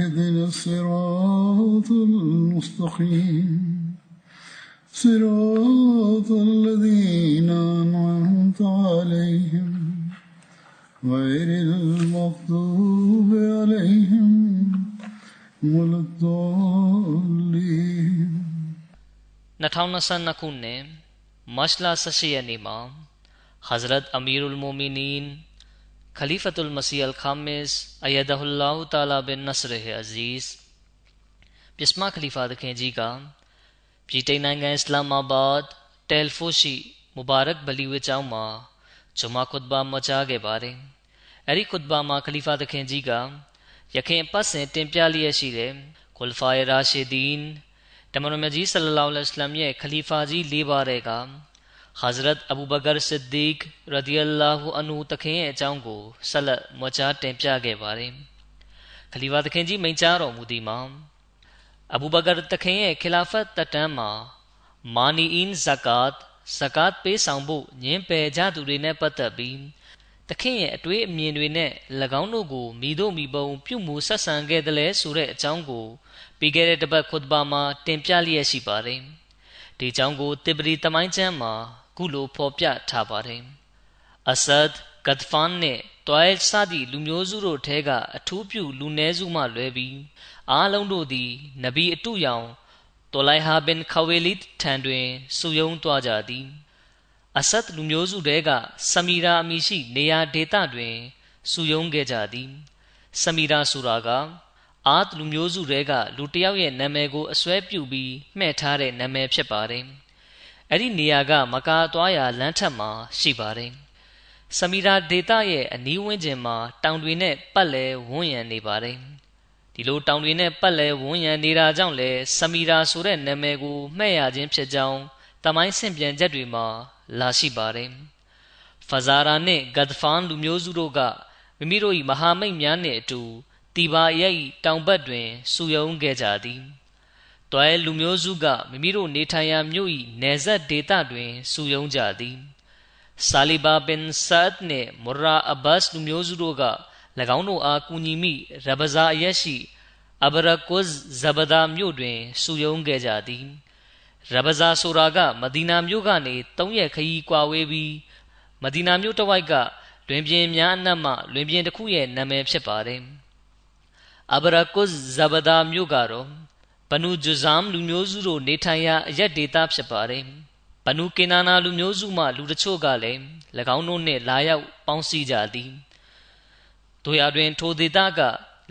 اهدنا الصراط المستقيم صراط الذين أنعمت عليهم غير المغضوب عليهم ولا الضالين 2022ခုနှစ်မတ်လ18ရက်နေ့မှာ Hazrat Amirul Mu'minin Khalifatul Masih Al-Khamis Ayadahullah Ta'ala bin Nasr Aziz ပြစ်မခလီဖာသခင်ကြီးကပြည်တိန်နိုင်ငံအစ္စလာမာဘတ်တယ်ဖိုရှိမူဘာရက်ဘလီဝေကျောင်းမှာဂျမာခွတ်ဘာမကြားခဲ့ပါတယ်။အဲဒီခွတ်ဘာမှာခလီဖာသခင်ကြီးကယခင်ပတ်စဉ်တင်ပြလျက်ရှိတဲ့ခွလ်ဖာရာရှီဒီန်တမန်တော်မြတ်ကြီးဆလလောလ္လဟ်အလัยဟိဝါစလမ်ရဲ့ခလီဖာကြီး၄ပါးတဲ့က Hazrat Abu Bakr Siddiq ရဒီအလာဟူအန်ဟူတခင်ရဲ့အကြောင်းကိုဆက်လက်မွချားတင်ပြခဲ့ပါတယ်။ခလီဖာတခင်ကြီးမိန့်ကြားတော်မူသည်မှာအဘူဘကာတခင်ရဲ့ခလာဖတ်တတန်းမှာမာနီအင်းဇကာတ်ဇကာတ်ပေးဆောင်ဖို့ညင်ပယ်ကြသူတွေနဲ့ပတ်သက်ပြီးတခင်ရဲ့အတွေးအမြင်တွေနဲ့၎င်းတို့ကိုမိတို့မိဘုံပြုမှုဆက်ဆံခဲ့တယ်လဲဆိုတဲ့အကြောင်းကိုပြီးခဲ့တဲ့တပတ်ခွတ်ဘာမှာတင်ပြလျက်ရှိပါတယ်။ဒီအကြောင်းကိုတိဘရီတမိုင်းကျမ်းမှာ ခုလိုဖော်ပြထားပါတယ်။အဆဒ်ဂတ်ဖန်နဲ့တွိုင်စသည့်လူမျိုးစုတို့ထဲကအထူးပြုလူနည်းစုမှလွဲပြီးအားလုံးတို့သည်နဗီအတုယောင်တိုလိုက်ဟာဘင်ခဝေလီထံတွင်စုယုံသွားကြသည်အဆတ်လူမျိုးစုတဲကဆမီရာအမည်ရှိနေရာဒေသတွင်စုယုံခဲ့ကြသည်ဆမီရာဆိုတာကအာတ်လူမျိုးစုတဲကလူတစ်ယောက်ရဲ့နာမည်ကိုအစွဲပြုပြီးမှဲ့ထားတဲ့နာမည်ဖြစ်ပါတယ် အဲ့ဒီနေရာက မကာသွားရာလမ်းထက်မှာ ရှိပါတယ်ဆမီရာဒေသရဲ့အနီးဝန်းကျင်မှာ တောင်တွေနဲ့ပတ်လည်ဝန်းရံနေပါတယ်ဒီလိုတောင်တွေနဲ့ပတ်လည်ဝန်းရံနေတာကြောင့်လဲဆမီရာဆိုတဲ့နာမည်ကိုမှဲ့ရခြင်းဖြစ်ကြောင်းတမိုင်းဆင့်ပြန်ချက်တွေမှာ လာရှိပါတယ်။ဖဇာရာနဲ့ဂတ်ဖန်လူမျိုးစုတို့ကမိမိတို့၏မဟာမိတ်များနှင့်အတူတီဘာရဲ့တောင်ဘက်တွင်စုယုံခဲ့ကြသည်။ တွဲလူမျိုးစုကမိမိတို့နေထိုင်ရာမြို့၏နယ်စပ်ဒေသတွင်စုယုံကြသည်။ဆာလီဘာဘင်ဆတ်နှင့်မူရာအဘတ်လူမျိုးစုတို့က၎င်းတို့အားကူညီမိရဘဇာအရက်ရှိအဘရကုဇ်ဇဘဒါမြို့တွင်စုယုံခဲ့ကြသည်ရဘဇာဆိုတာကမဒီနာမြို့ကနေ၃ရက်ခရီးကွာဝေးပြီးမဒီနာမြို့တစ်ဝိုက်ကလွင်ပြင်များအနက်မှလွင်ပြင်တစ်ခုရဲ့နာမည်ဖြစ်ပါတယ်အဘရကုဇ်ဇဘဒါမြို့ကတော့ ဘနူဂျူဇမ်လူမျိုးစုတို့နေထိုင်ရာအရက်ဒေသဖြစ်ပါတယ်ဘနူကေနာနာလူမျိုးစုမှလူတချို့ကလည်း၎င်းတို့နှင့်လာရောက်ပေါင်းစည်းကြသည်တို့ရတွင်ထိုဒေသက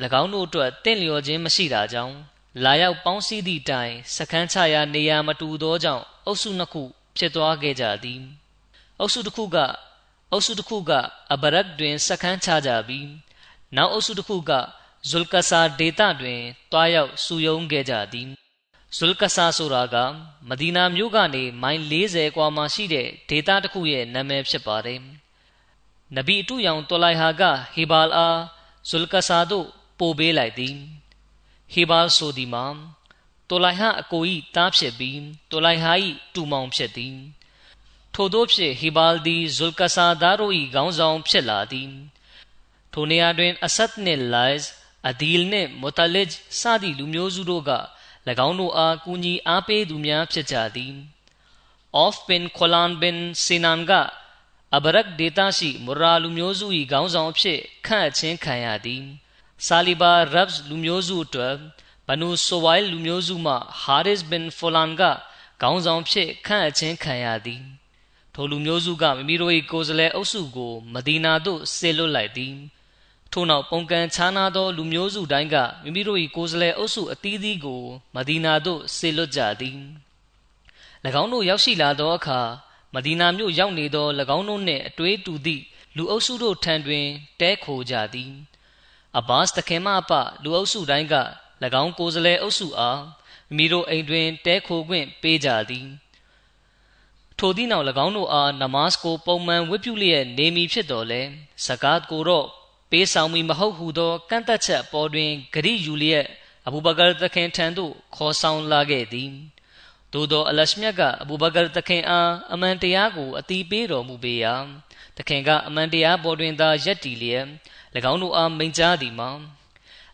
၎င်းတို့အတွက်တင့်လျော်ခြင်းမရှိတာကြောင့်လာရောက်ပေါင်းစည်းသည့်တိုင်စခန်းချရာနေရာမတူသောကြောင့်အုပ်စုနှစ်ခုဖြစ်သွားခဲ့ကြသည်အုပ်စုတစ်ခုကအုပ်စုတစ်ခုကအဘရက်တွင်စခန်းချကြပြီးနောက်အုပ်စုတစ်ခုက ဇုလ်ကဆာဒေတာတွင်တွားရောက်စုယုံခဲ့ကြသည်ဇုလ်ကဆာဆိုတာကမဒီနာမြို့ကနေမိုင်40ကွာမှာရှိတဲ့ဒေတာတစ်ခုရဲ့နာမည်ဖြစ်ပါတယ်နဗီအတူရောင်တော်လိုက်ဟာကဟေဘာလ်အားဇုလ်ကဆာတို့ပို့ပေးလိုက်သည်ဟေဘာဆိုဒီမှာတိုလိုက်ဟအကိုဤတားဖြစ်ပြီးတိုလိုက်ဟာဤတူမောင်ဖြစ်သည်ထို့သောဖြင့်ဟေဘာလ်ဒီဇုလ်ကဆာဒါတို့ဤခေါင်းဆောင်ဖြစ်လာသည်ထိုနေရာတွင်အဆတ်နှင့်လိုင်စ် အဒီလ်နှင့်မူတလစ်စသည့်လူမျိုးစုတို့က၎င်းတို့အားကူညီအားပေးသူများဖြစ်ကြသည် အော့ဖ်ဘင်ခွလန်ဘင်စီနန်ကအဘရက်ဒေတာရှိမူရာလူမျိုးစု၏ခေါင်းဆောင်အဖြစ်ခန့်အပ်ခြင်းခံရသည်ဆာလီဘာရပ်စ်လူမျိုးစုအတွက်ဘနူဆိုဝိုင်လူမျိုးစုမှဟာရစ်ဘင်ဖိုလန်ကခေါင်းဆောင်ဖြစ်ခန့်အပ်ခြင်းခံရသည်ထိုလူမျိုးစုကမိမိတို့၏ကိုယ်စားလှယ်အုပ်စုကိုမဒီနာသို့ဆေလွတ်လိုက်သည် ထို့နောက်ပုံကံခြားနာသော လူမျိုးစုတိုင်းကမိမိတို့၏ကိုယ်စားလှယ်အုပ်စုအသီးသီးကိုမဒီနာသို့ဆေလွတ်ကြသည်၎င်းတို့ရောက်ရှိလာသောအခါမဒီနာမြို့ရောက်နေသော၎င်းတို့နှင့်အတွေ့တူသည့်လူအုပ်စုတို့ထံတွင်တဲခိုကြသည်အဘတ်တခင်မအပလူအုပ်စုတိုင်းက၎င်းကိုယ်စားလှယ်အုပ်စုအားမိမိတို့အိမ်တွင်တဲခိုခွင့်ပေးကြသည်ထိုသည့်နောက်၎င်းတို့အားနမတ်ကိုပုံမှန်ဝတ်ပြုလျက်နေမည်ဖြစ်တော်လဲဇကာတ်ကိုတော့ ပေးဆောင်မီမဟုတ်ဟုသောကန့်သက်ချက်ပေါ်တွင်ဂရိယူလျက်အဘူဘကာသခင်ထံသို့ခေါ်ဆောင်လာခဲ့သည်သို့သောအလရှမြတ်ကအဘူဘကာသခင်အားအမှန်တရားကိုအတိပေးတော်မူပေရာသခင်ကအမှန်တရားပေါ်တွင်သာယက်တည်လျက်၎င်းတို့အားမိန့်ကြားသည်မှာ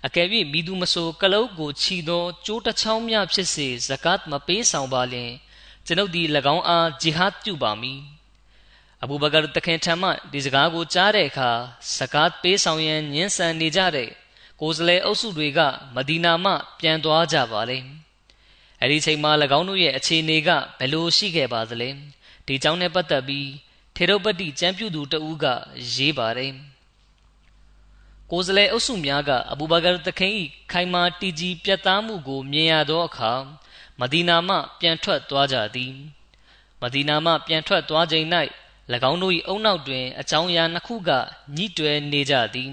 အကယ်၍မိသူမဆိုကလုတ်ကိုခြီသောကြိုးတစ်ချောင်းများဖြစ်စေဇကတ်မပေးဆောင်ပါလျင်ကျွန်ုပ်သည်၎င်းအားဂျီဟတ်ပြုပါမည် အဘူဘကာတခင်ထံမှဒီစကားကိုကြားတဲ့အခါဇကာတ်ပေးဆောင်ရန်ညှင်းဆန်နေကြတဲ့ကိုယ်စလဲအုပ်စုတွေကမဒီနာမှ ပြန်သွားကြပါလေအဲ့ဒီချိန်မှာ၎င်းတို့ရဲ့အခြေအနေကဘယ်လိုရှိခဲ့ပါသလဲဒီကြောင်းနဲ့ပတ်သက်ပြီးထေရုပတိကျမ်းပြုသူတဦးကရေးပါတယ်ကိုယ်စလဲအုပ်စုများကအဘူဘကာတခင်၏ခိုင်မာတည်ကြည်ပြတ်သားမှုကိုမြင်ရသောအခါမဒီနာမှ ပြန်ထွက်သွားကြသည်မဒီနာမှပြန်ထွက်သွားချိန်၌၎ င်းတို့၏အုံနောက်တွင် အကြောင်းအရာနှစ်ခုကညှိတွယ်နေကြသည်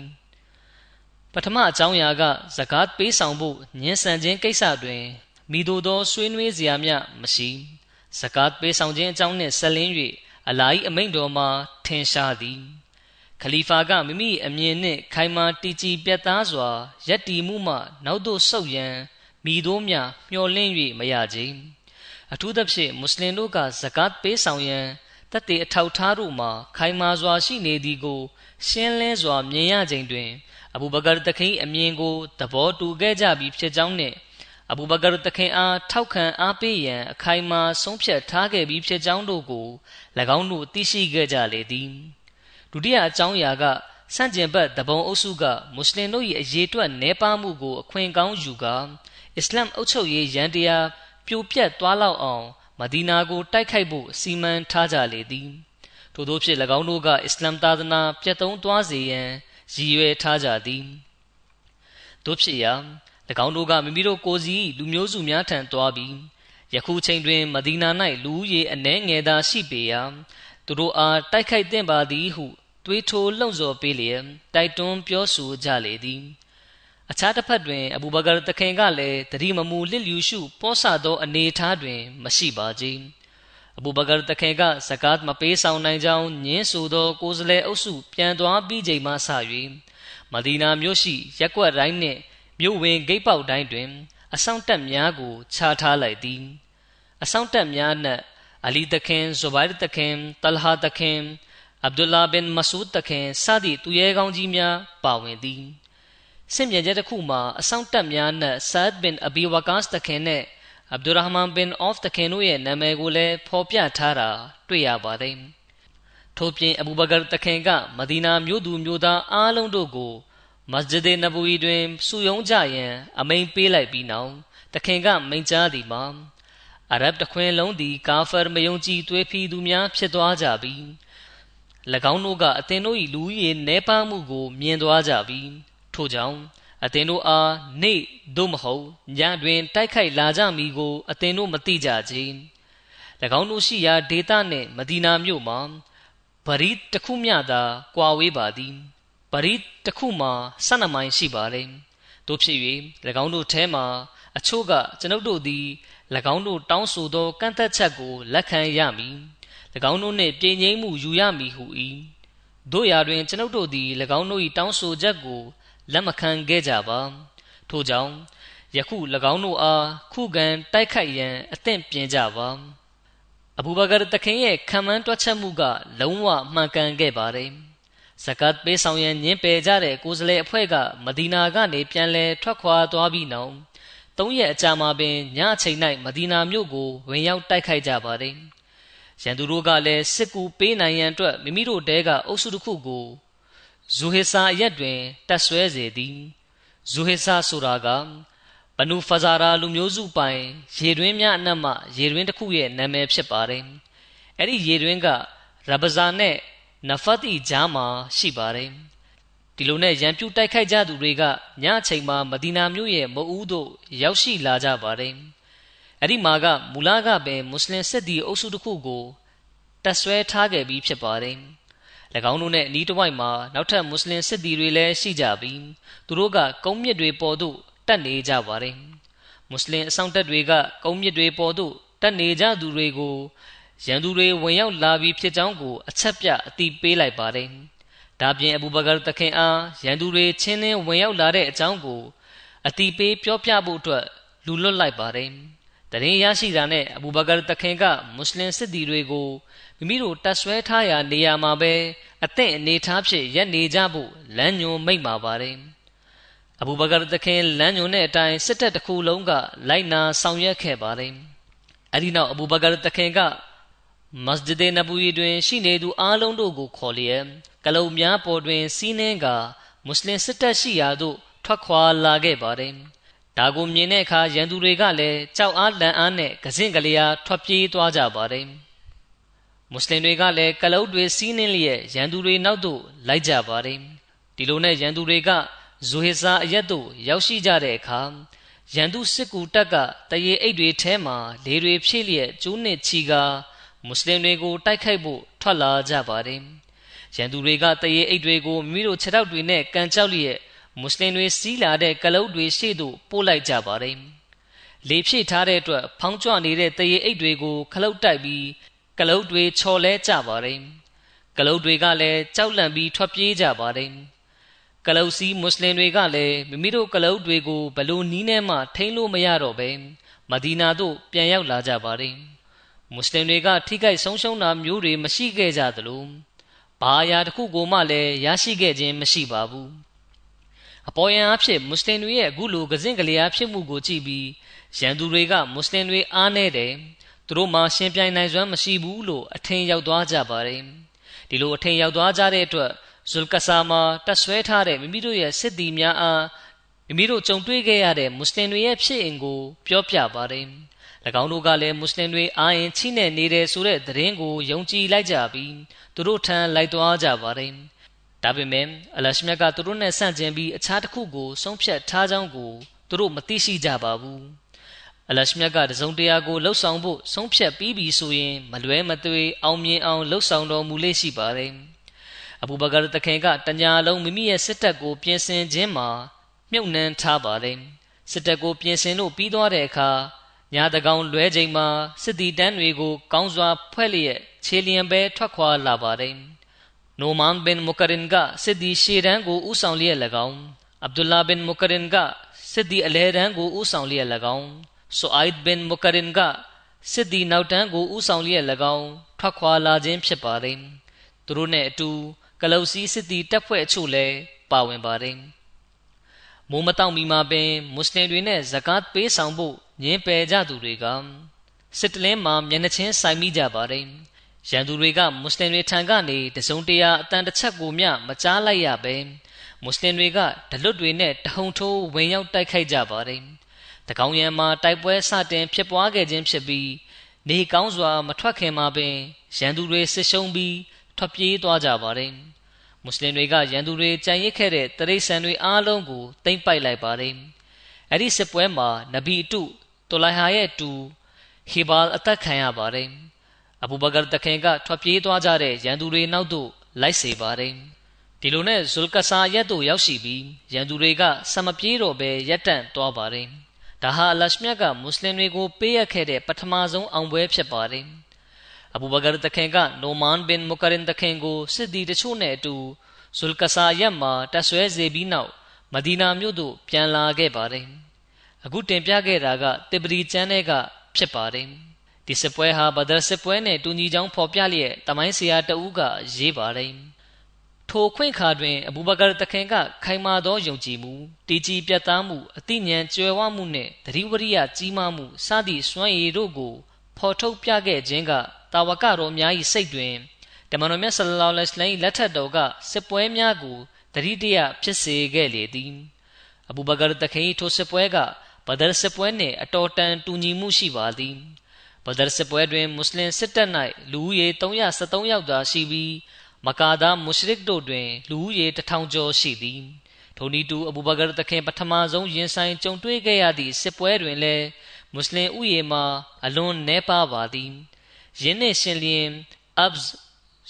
ပထမအကြောင်းအရာကဇကာတ်ပေးဆောင်ဖို့ညှင်းဆန်ခြင်းကိစ္စတွင်မိတို့သောဆွေးနွေးစရာမျှမရှိဇကာတ်ပေးဆောင်ခြင်းအကြောင်းနှင့်ဆက်လင်း၍အလာဟီအမိန့်တော်မှာထင်ရှားသည်ခလီဖာကမိမိအမြင်နှင့်ခိုင်မာတည်ကြည်ပြတ်သားစွာယက်တီမှုမှနောက်သို့ဆုတ်ရန်မိတို့မြမျော်လင့်၍မရကြအထူးသဖြင့်မွတ်စလင်တို့ကဇကာတ်ပေးဆောင်ရန် တသက်အထောက်ထားတို့မှာခိုင်မာစွာရှိနေသည်ကို ရှင်းလင်းစွာမြင်ရချိန်တွင် အဘူဘကာတခင်အမြင်ကိုသဘောတူခဲ့ကြပြီးဖြစ်ကြောင်းနှင့်အဘူဘကာတခင်အားထောက်ခံအားပေးရန်အခိုင်အမာဆုံးဖြတ်ထားခဲ့ပြီးဖြစ်ကြောင်းတို့ကို၎င်းတို့သိရှိခဲ့ကြလေသည်ဒုတိယအကြောင်းအရာကဆန့်ကျင်ဘက်တပုံအုပ်စုကမွတ်စလင်တို့၏အရေးအတွက်နှဲပါမှုကိုအခွင့်ကောင်းယူကာအစ္စလမ်အုပ်ချုပ်ရေးရန်တရားပြိုပြက်သွားလောက်အောင် မဒီနာကိုတိုက်ခိုက်ဖို့စီမံထားကြလေသည်ထို့သောဖြင့်၎င်းတို့ကအစ္စလမ်သာသနာပြတ်သုံးသွားစေရန်ရည်ရွယ်ထားကြသည်တို့ဖြစ်ရာ၎င်းတို့ကမိမိတို့ကိုယ်စီလူမျိုးစုများထံသွားပြီးယခုချိန်တွင်မဒီနာ၌လူဦးရေအနှဲငယ်သာရှိပေရာသူတို့အားတိုက်ခိုက်သင့်ပါသည်ဟုတွေးထိုလှုံ့ဆော်ပေးလျက်တိုက်တွန်းပြောဆိုကြလေသည် အခြားတစ်ဖက်တွင် အဘူဘကာတခင်ကလည်းတတိမမူလစ်လျူရှုပေါ်ဆသော အနေအထားတွင် မရှိပါကြအဘူဘကာတခင်ကဇကာတ်မပေးဆောင်နိုင်ကြောင်းညင်းဆိုသော ကိုယ်စားလှယ်အုပ်စုပြန်သွားပြီးချိန်မှစ၍မဒီနာမြို့ရှိရက်ကွက်တိုင်းနှင့်မြို့ဝင်ဂိတ်ပေါက်တိုင်းတွင် အဆောင်တက်များကိုခြားထားလိုက်သည်အဆောင်တက်များနှင့်အလီတခင်ဇူဘိုင်တခင်တလဟာတခင်အဗ်ဒူလာဘင်မဆူဒ်တခင်စသည့်သူရဲကောင်းကြီးများပါဝင်သည် ဆင့်မြင်ချက်တစ်ခုမှာအဆောင်တက်များနဲ့ဆာဒ်ဘင်အဘီဝကာစ်တခင်နဲ့အဗ်ဒူရဟမန်ဘင်အော့ဖ်တခင်တို့ရဲ့နာမည်ကိုလည်းဖော်ပြထားတာတွေ့ရပါတယ်။ထို့ပြင်အဘူဘကာတခင်ကမဒီနာမြို့သူမြို့သားအားလုံးတို့ကိုမစဂျစ်နဘူီတွင်စုယုံကြရန်အမိန်ပေးလိုက်ပြီးနောက်တခင်ကမိန့်ကြားသည်မှာအရဗ်တခွင်လုံးသည်ကာဖာမယုံကြည်သွေးဖီသူများဖြစ်သွားကြပြီး၎င်းတို့ကအသင်တို့၏လူကြီးရဲ့နေပါမှုကိုမြင်သွားကြပြီး ထို့ကြောင့်အသင်တို့အားနေ့သို့မဟုတ်ညတွင် တိုက်ခိုက်လာကြမည်ကိုအသင်တို့မသိကြကြ။၎င်းတို့ရှိရာဒေသနှင့်မဒီနာမြို့မှာပရိတခုမျှသာကွာဝေးပါသည်။ပရိတခုမှာ12မိုင်ရှိပါလေ။တို့ဖြစ်၍၎င်းတို့ထဲမှာအချို့ကကျွန်ုပ်တို့သည်၎င်းတို့တောင်းဆိုသောကန့်သက်ချက်ကိုလက်ခံရမည်။၎င်းတို့နှင့်ပြည်ငြိမ်းမှုယူရမည်ဟု၏။တို့ရာတွင်ကျွန်ုပ်တို့သည်၎င်းတို့၏တောင်းဆိုချက်ကို လက်မခံခဲ့ကြပါထို့ကြောင့်ယခု၎င်းတို့အားခုခံတိုက်ခိုက်ရန်အသင့်ပြင်ကြပါအဘူဘကာတခင်ရဲ့ခံမှန်းတွက်ချက်မှုက လုံးဝမှန်ကန်ခဲ့ပါတယ်ဇကတ်ပေးဆောင်ရန်ညင်ပယ်ကြတဲ့ကိုယ်စားလှယ်အဖွဲ့ကမဒီနာကနေပြန်လည်ထွက်ခွာသွားပြီးနောက်သုံးရက်အကြာမှာပင်ညအချိန်၌မဒီနာမြို့ကိုဝင်ရောက်တိုက်ခိုက်ကြပါတယ်ရန်သူတို့ကလည်းစစ်ကူပေးနိုင်ရန်အတွက်မိမိတို့တဲကအုပ်စုတစ်ခုကို ဇူဟီဆာအရက်တွင်တက်ဆွဲစေသည်ဇူဟီဆာဆိုတာကဘနူဖဇာရာလူမျိုးစုပိုင်ရေတွင်းများအနက်မှရေတွင်းတစ်ခုရဲ့နာမည်ဖြစ်ပါတယ်အဲ့ဒီရေတွင်းကရဘဇာနဲ့နဖတ်တီဂျာမှာရှိပါတယ်ဒီလိုနဲ့ရန်ပြူတိုက်ခိုက်ကြသူတွေကညအချိန်မှာမဒီနာမြို့ရဲ့မအူးတို့ရောက်ရှိလာကြပါတယ်အဲ့ဒီမှာကမူလကပဲမွတ်စလင်စစ်သည်အုပ်စုတစ်ခုကိုတက်ဆွဲထားခဲ့ပြီးဖြစ်ပါတယ်၎ င်းတို့နဲ့အနီးတစ်ဝိုက်မှာနောက်ထပ်မွတ်စလင်စစ်သည်တွေလည်းရှိကြပြီးသူတို့ကကုန်းမြစ်တွေပေါ်သို့တက်နေကြပါတယ်မွတ်စလင်အဆောင်တက်တွေကကုန်းမြစ်တွေပေါ်သို့တက်နေကြသူတွေကိုရန်သူတွေဝင်ရောက်လာပြီးဖြစ်ကြောင်းကိုအချက်ပြအတိပေးလိုက်ပါတယ်ဒါပြင်အဘူဘကာတခင်အားရန်သူတွေချင်းနှင်းဝင်ရောက်လာတဲ့အကြောင်းကိုအတိပေးပြောပြဖို့အတွက်လူလွတ်လိုက်ပါတယ်တရင်ရရှိတာနဲ့အဘူဘကာတခင်ကမွတ်စလင်စစ်သည်တွေကို မိမိတို့တပ်ဆွဲထားရာနေရာမှာပဲအသင့်အနေထားဖြင့်ရက်နေကြဖို့လမ်းညွန်မိန့်ပါပါတယ်အဘူဘကာတခင်လမ်းညွန်တဲ့အတိုင်းစစ်တပ်တစ်ခုလုံးကလိုက်နာဆောင်ရွက်ခဲ့ပါတယ်အဲဒီနောက်အဘူဘကာတခင်ကမစဂျစ်ဒေနဘူရီတွင်ရှိနေသူအားလုံးတို့ကိုခေါ်လျက်ကလုံများပေါ်တွင်စီးနှင်းကမွတ်စလင်စစ်တပ်ရှိရာသို့ထွက်ခွာလာခဲ့ပါတယ်။ဒါကိုမြင်တဲ့အခါရန်သူတွေကလည်းကြောက်အားလန့်အားနဲ့ကစင့်ကလေးအားထွက်ပြေးသွားကြပါတယ်။ မွတ်စလင်တွေကလည်းကလုံတွေစီးနှင်းလျက်ရန်သူတွေနောက်သို့လိုက်ကြပါတယ်။ဒီလိုနဲ့ရန်သူတွေကဇူဟီဆာအရက်သို့ရောက်ရှိကြတဲ့အခါရန်သူစစ်ကူတပ်ကတရေအိတ်တွေထဲမှာလေတွေဖြည့်လျက်ကျိုးနစ်ချီကာမွတ်စလင်တွေကိုတိုက်ခိုက်ဖို့ထွက်လာကြပါတယ်။ရန်သူတွေကတရေအိတ်တွေကိုမိမိတို့ခြေထောက်တွေနဲ့ကန်ကြောက်လျက်မွတ်စလင်တွေစီးလာတဲ့ကလုတ်တွေရှေ့သို့ပို့လိုက်ကြပါတယ်။လေဖြည့်ထားတဲ့အတွက်ဖောင်းကြွနေတဲ့တရေအိတ်တွေကိုခလုတ်တိုက်ပြီး ကလုတ်တွေချော်လဲကြပါတယ်။ကလုတ်တွေကလည်းကြောက်လန့်ပြီးထွက်ပြေးကြပါတယ်။ကလုတ်စီမွတ်စလင်တွေကလည်းမိမိတို့ကလုတ်တွေကိုဘလို့နီးနဲ့မှထိန်းလို့မရတော့ပဲမဒီနာသို့ပြန်ရောက်လာကြပါတယ်။မွတ်စလင်တွေကထိခိုက်ဆုံးရှုံးတာမျိုးတွေမရှိခဲ့ကြသလိုဘာအရာတစ်ခုကိုမှလည်းရရှိခဲ့ခြင်းမရှိပါဘူးအပေါ်ယံအဖြစ်မွတ်စလင်တွေရဲ့အခုလိုကစင့်ကလေးအားဖြစ်မှုကိုကြည့်ပြီးရန်သူတွေကမွတ်စလင်တွေအားနေတယ် သူတို့မှရှင်ပြိုင်နိုင်စွမ်းမရှိဘူးလို့အထင်ရောက်သွားကြပါတယ်ဒီလိုအထင်ရောက်သွားကြတဲ့အတွက်ဇုလ်ကဆာမှာတက်ဆွဲထားတဲ့မိမိတို့ရဲ့စစ်သည်များအားမိမိတို့ကြုံတွေ့ခဲ့ရတဲ့မွတ်စလင်တွေရဲ့ဖြစ်အင်ကိုပြောပြပါတယ်၎င်းတို့ကလည်းမွတ်စလင်တွေအာရင်ချိနဲ့နေတဲ့ဆိုတဲ့သတင်းကိုယုံကြည်လိုက်ကြပြီးသူတို့ထံလိုက်သွားကြပါတယ်။ဒါပေမဲ့အလရှမြတ်ကသူတို့နဲ့ဆန့်ကျင်ပြီးအခြားတစ်ခုကိုဆုံးဖြတ်ထားကြောင်းကိုသူတို့မသိရှိကြပါဘူး။ အလရှမြတ်ကတစုံတရာကိုလှုပ်ဆောင်ဖို့ဆုံးဖြတ်ပြီးပြီဆိုရင်မလွဲမသွေအောင်မြင်အောင်လှုပ်ဆောင်တော်မူလေ့ရှိပါတယ်။အဘူဘကာတခင်ကတညာလုံးမိမိရဲ့စစ်တပ်ကိုပြင်ဆင်ခြင်းမှာမြုပ်နှံထားပါတယ်။စစ်တပ်ကိုပြင်ဆင်လို့ပြီးသွားတဲ့အခါညတကောင်လွဲချိန်မှာစစ်တီတန်းတွေကိုကောင်းစွာဖွဲ့လျက်ခြေလျင်ပဲထွက်ခွာလာပါတယ်။နိုမန်ဘင်မူကရင်ကစစ်တီရှေတန်းကိုဥဆောင်လျက်၎င်းအဗ်ဒူလာဘင်မူကရင်ကစစ်တီအလဲတန်းကိုဥဆောင်လျက်၎င်း ဆိုအိုက်ဘင်မူကရင်ကစစ်တီနောက်တန်းကိုဥဆောင်လျက်၎င်းထွက်ခွာလာခြင်းဖြစ်ပါတယ်။သူတို့နဲ့အတူကလုတ်စီစစ်တီတပ်ဖွဲ့အချို့လည်းပါဝင်ပါတယ်။မိုးမတောင့်မီမှာပင်မွတ်စလင်တွေနဲ့ဇကာတ်ပေးဆောင်ဖို့ညင်ပယ်ကြသူတွေကစစ်တလင်းမှာမျက်နှချင်းဆိုင်မိကြပါတယ်ရန်သူတွေကမွတ်စလင်တွေထံကနေတစုံတရာအတန်တစ်ချက်ကိုမျှမကြားလိုက်ရပဲမွတ်စလင်တွေကဒလွတ်တွေနဲ့တဟုန်ထိုးဝင်ရောက်တိုက်ခိုက်ကြပါတယ်တကော င်ရံမှာတိုက်ပွဲစတင်ဖြစ်ပွားခဲ့ခြင်းဖြစ်ပြီးနေကောင်းစွာမထွက်ခင်မှာပင်ရန်သူတွေစစ်ရှုံးပြီးထွက်ပြေးသွားကြပါတယ်မွတ်စလင်တွေကရန်သူတွေကြံရစ်ခဲ့တဲ့တရိษံတွေအားလုံးကိုသိမ့်ပိုက်လိုက်ပါတယ်အဲ့ဒီစစ်ပွဲမှာနဗီအတုတိုလိုက်ဟာရဲ့တူဟီဘာအသက်ခံရပါတယ်အဘူဘကာတခင်ကထွက်ပြေးသွားကြတဲ့ရန်သူတွေနောက်သို့လိုက်စေပါတယ်ဒီလိုနဲ့ဇုလ်ကဆာရက်သို့ရောက်ရှိပြီးရန်သူတွေကဆမပြေးတော့ဘဲရက်တန့်သွားပါတယ် ဒါဟာအလရှမြတ်ကမွတ်စလင်တွေကိုပေးအပ်ခဲ့တဲ့ပထမဆုံးအောင်ပွဲဖြစ်ပါတယ်အဘူဘကာတခင်ကနိုမန်ဘင်မူကရင်တခင်ကိုစစ်သည်တချို့နဲ့အတူဇုလ်ကဆာရက်မှာတက်ဆွဲစေပြီးနောက်မဒီနာမြို့သို့ပြန်လာခဲ့ပါတယ်အခုတင်ပြခဲ့တာကတေပရီကျမ်းတဲ့ကဖြစ်ပါတယ်ဒီစစ်ပွဲဟာဘဒရစစ်ပွဲနဲ့တူညီကြောင်းဖော်ပြလျက်တမိုင်းဆရာတဦးကရေးပါတယ် ထိုခွင့်ခါတွင်အဘူဘကာတခင်က ခိုင်မာသောယုံကြည်မှုတည်ကြည်ပြတ်သားမှုအသိဉာဏ်ကြွယ်ဝမှုနှင့်တတိဝရိယကြီးမားမှုစသည့်စွမ်းရည်တို့ကိုဖော်ထုတ်ပြခဲ့ခြင်းကတာဝကတော်များ၏စိတ်တွင်တမန်တော်မြတ်ဆလလောလဟ်အလိုင်းလက်ထက်တော်ကစစ်ပွဲများကိုတတိတရဖြစ်စေခဲ့လေသည်အဘူဘကာတခင်ထိုစစ်ပွဲကဘဒရ်စစ်ပွဲနှင့်အတော်တန်တူညီမှုရှိပါသည်ဘဒရ်စစ်ပွဲတွင်မွတ်စလင်စစ်တပ်၌လူဦးရေ373ယောက်သာရှိပြီး မကာသားမုရှရစ်တို့တွင် လူဦးရေ1000ကျော်ရှိသည်ထိုနည်းတူအဘူဘကာတခင်ပထမဆုံးရင်ဆိုင်ကြုံတွေ့ခဲ့ရသည့်စစ်ပွဲတွင်လည်းမွတ်စလင်ဥယေမှာအလွန်နှဲပါပါသည်ယင်းနှင့်ရှင်လျင်အဘ်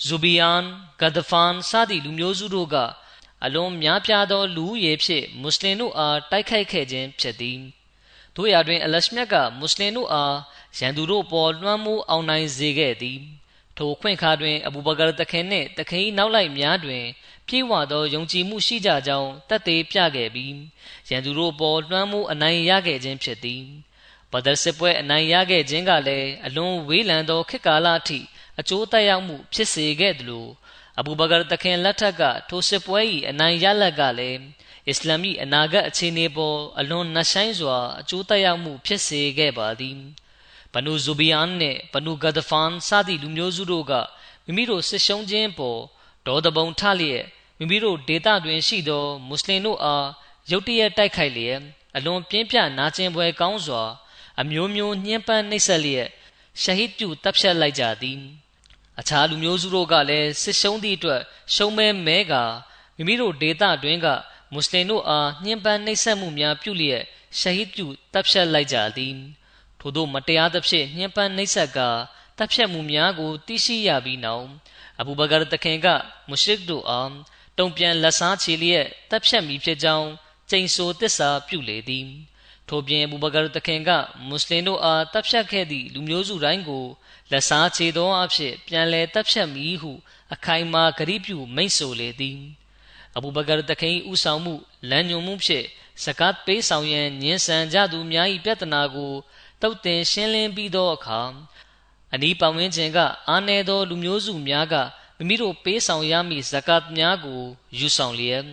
ဇူဘီယန်ဂဒဖန်စသည့်လူမျိုးစုတို့ကအလွန်များပြားသောလူဦးရေဖြင့်မွတ်စလင်တို့အားတိုက်ခိုက်ခဲ့ခြင်းဖြစ်သည်တို့ရာတွင်အလရှမြတ်ကမွတ်စလင်တို့အားရန်သူတို့ပေါ်လွှမ်းမိုးအောင်နိုင်စေခဲ့သည် ထိုခွင့်ခါတွင်အဘူဘကာတခင်နှင့်တခင်နောက်လိုက်များတွင် ပြေဝသောယုံကြည်မှုရှိကြကြောင်းတတ်သေးပြခဲ့ပြီးရန်သူတို့ပေါ်လွှမ်းမိုးအနိုင်ရခဲ့ခြင်းဖြစ်သည်ဘဒရ်စစ်ပွဲအနိုင်ရခဲ့ခြင်းကလည်းအလွန်ဝေးလံသောခေတ်ကာလအထိအကျိုးသက်ရောက်မှုဖြစ်စေခဲ့သလိုအဘူဘကာတခင်လက်ထက်ကထိုစစ်ပွဲ၏အနိုင်ရလက်ကလည်းအစ္စလာမီအနာဂတ်အခြေအနေပေါ်အလွန်နှဆိုင်စွာအကျိုးသက်ရောက်မှုဖြစ်စေခဲ့ပါသည် ဘနူဇူဘီယန်နှင့်ဘနူဂဒဖန်စသည့်လူမျိုးစုတို့ကမိမိတို့စစ်ရှုံးခြင်းပေါ်ဒေါသပုံထလျက်မိမိတို့ဒေသတွင်ရှိသောမွတ်စလင်တို့အားရုတ်တရက်တိုက်ခိုက်လျက်အလွန်ပြင်းပြနာကျင်ပွဲကောင်းစွာ အမျိုးမျိုးညှဉ်းပန်းနှိပ်စက်လျက်ရှဟီဒ်ပြုတပ်ဖြတ်လိုက်ကြသည်အခြားလူမျိုးစုတို့ကလည်းစစ်ရှုံးသည့်အတွက်ရှုံးမဲမဲကမိမိတို့ဒေသတွင်းကမွတ်စလင်တို့အားညှဉ်းပန်းနှိပ်စက်မှုများပြုလျက်ရှဟီဒ်ပြုတပ်ဖြတ်လိုက်ကြသည် ထို့သောမတရားသဖြင့်ညှဉ်းပန်းနှိပ်စက်ကတပ်ဖြတ်မှုများကိုသိရှိရပြီးနောက်အဘူဘကာတခင်ကမုရှရစ်တို့အားတုံပြန်လက်စားချေလျက်တပ်ဖြတ်မိဖြစ်ကြောင်းကျိန်ဆိုသစ္စာပြုလေသည်ထို့ပြင်အဘူဘကာတခင်ကမွတ်စလင်တို့အားတပ်ဖြတ်ခဲ့သည့်လူမျိုးစုတိုင်းကိုလက်စားချေသောအဖြစ်ပြန်လည်တပ်ဖြတ်မိဟု အခိုင်အမာဂရုပြုမိန့်ဆိုလေသည်အဘူဘကာတခင်ဥဆောင်မှုလမ်းညွှန်မှုဖြင့်စကားပေးဆောင်ရန်ညှင်းဆန်ကြသူများ၏ပြဿနာကို တုတ်တင်ရှင်းလင်းပြီးသောအခါအနီးပတ်ဝန်းကျင်ကအာနေသောလူမျိုးစုများကမိမိတို့ပေးဆောင်ရမည့်ဇကတ်များကိုယူဆောင်လျက်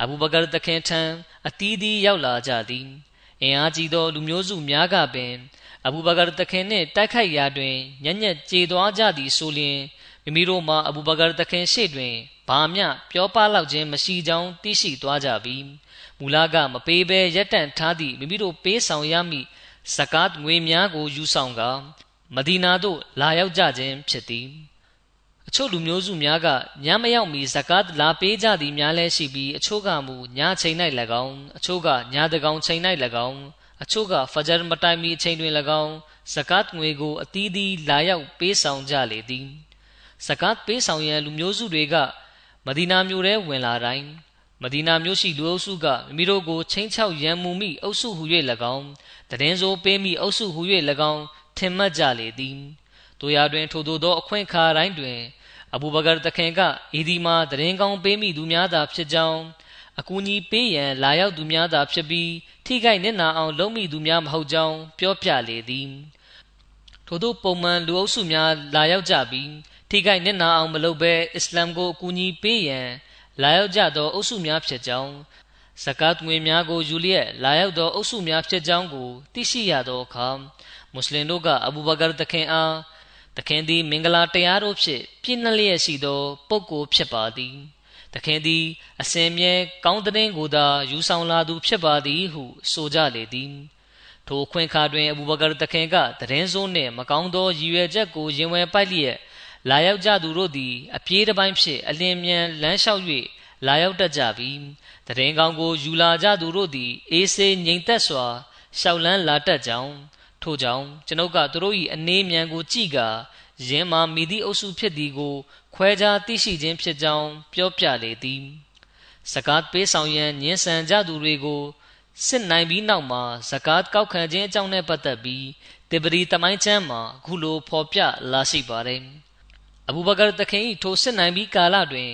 အဘူဘကာတခင်ထံအတီးသီးရောက်လာကြသည်အင်အားကြီးသောလူမျိုးစုများကပင်အဘူဘကာတခင်နှင့်တိုက်ခိုက်ရာတွင်ညံ့ညက်ကြေသွားကြသည်ဆိုလျှင်မိမိတို့မှာအဘူဘကာတခင်ရှေ့တွင်ဘာမျှပြောပလောက်ခြင်းမရှိကြောင်းသိရှိသွားကြပြီမူလကမပေးဘဲရက်တန့်ထားသည့်မိမိတို့ပေးဆောင်ရမည့် ဇကာတ်ငွေများကိုယူဆောင်ကမဒီနာသို့လာရောက်ကြခြင်းဖြစ်သည်အချို့လူမျိုးစုများကညမရောက်မီဇကာတ်လာပေးကြသည်များလည်းရှိပြီးအချို့ကမူညချိန်၌၎င်းအချို့ကညတကောင်ချိန်၌၎င်းအချို့ကဖဂျာမတိုင်မီအချိန်တွင်၎င်းဇကတ်ငွေကိုအသီးသီးလာရောက်ပေးဆောင်ကြလေသည်ဇကတ်ပေးဆောင်ရန်လူမျိုးစုတွေကမဒီနာမြို့ထဲဝင်လာတိုင်းမဒီနာမြို့ရှိလူအုပ်စုကမိမိတို့ကိုချင်းချောက်ရန်မူမိအုပ်စုဟု၍၎င်း တည်င်းစိုးပေးမိအုပ်စုဟု၍၎င်းထင်မှတ်ကြလေသည်တို့ရာတွင် ထိုသို့သောအခွင့်အခါတိုင်းတွင် အဘူဘကာတခင်ကအီဒီမာတရင်ကောင်းပေးမိသူများသာဖြစ်ကြောင်းအကူအညီပေးရန်လာရောက်သူများသာဖြစ်ပြီးထိခိုက်နစ်နာအောင် လုပ်မိသူများမဟုတ်ကြောင်းပြောပြလေသည်ထို့သောပုံမှန်လူအုပ်စုများလာရောက်ကြပြီးထိခိုက်နစ်နာအောင်မလုပ်ဘဲအစ္စလာမ်ကိုအကူအညီပေးရန်လာရောက်ကြသောအုပ်စုများဖြစ်ကြောင်း ဇကတ်ငွေများကိုယူလျက်လာရောက်သောအုပ်စုများဖြစ်ကြောင်းကိုသိရှိရသောအခါမွတ်စလင်တို့ကအဘူဘကာတခင်အားတခင်သည်မင်္ဂလာတရားတို့ဖြင့်ပြည့်နှလျက်ရှိသောပုဂ္ဂိုလ်ဖြစ်ပါသည်သခင်သည်အစဉ်မြဲကောင်းတဲ့ကိုသာယူဆောင်လာသူဖြစ်ပါသည်ဟုဆိုကြလေသည်ထိုခွင့်ခါတွင်အဘူဘကာသခင်ကတရင်စိုးနှင့်မကောင်းသောရည်ရွယ်ချက်ကိုရင်ဝယ်ပိုက်လျက်လာရောက်ကြသူတို့သည်အပြေးတစ်ပိုင်းဖြစ်အလင်းမြန်လမ်းလျှောက်၍လာရောက်တတ်ကြပြီး တရင်ကောင်းကိုယူလာကြသူတို့သည်အေးဆေးငြိမ်သက်စွာရှောက်လန်းလာတတ်ကြောင်းထို့ကြောင့်ကျွန်ုပ်ကသူတို့၏အနေမြန်ကိုကြည့်ကာယင်းမှာမိသည့်အုပ်စုဖြစ်သည်ကို ခွဲခြားသိရှိခြင်းဖြစ်ကြောင်းပြောပြလေသည်ဇကာတ်ပေးဆောင်ရန်ညှင်းဆန်ကြသူတွေကိုစစ်နိုင်ပြီးနောက်မှာဇကာတ်ကောက်ခံခြင်းအကြောင်းနဲ့ပတ်သက်ပြီးတေပရီတမိုင်းချမ်းမှာအခုလိုဖော်ပြလာရှိပါတယ်အဘူဘကာတခင်၏ထိုစစ်နိုင်ပြီးကာလတွင်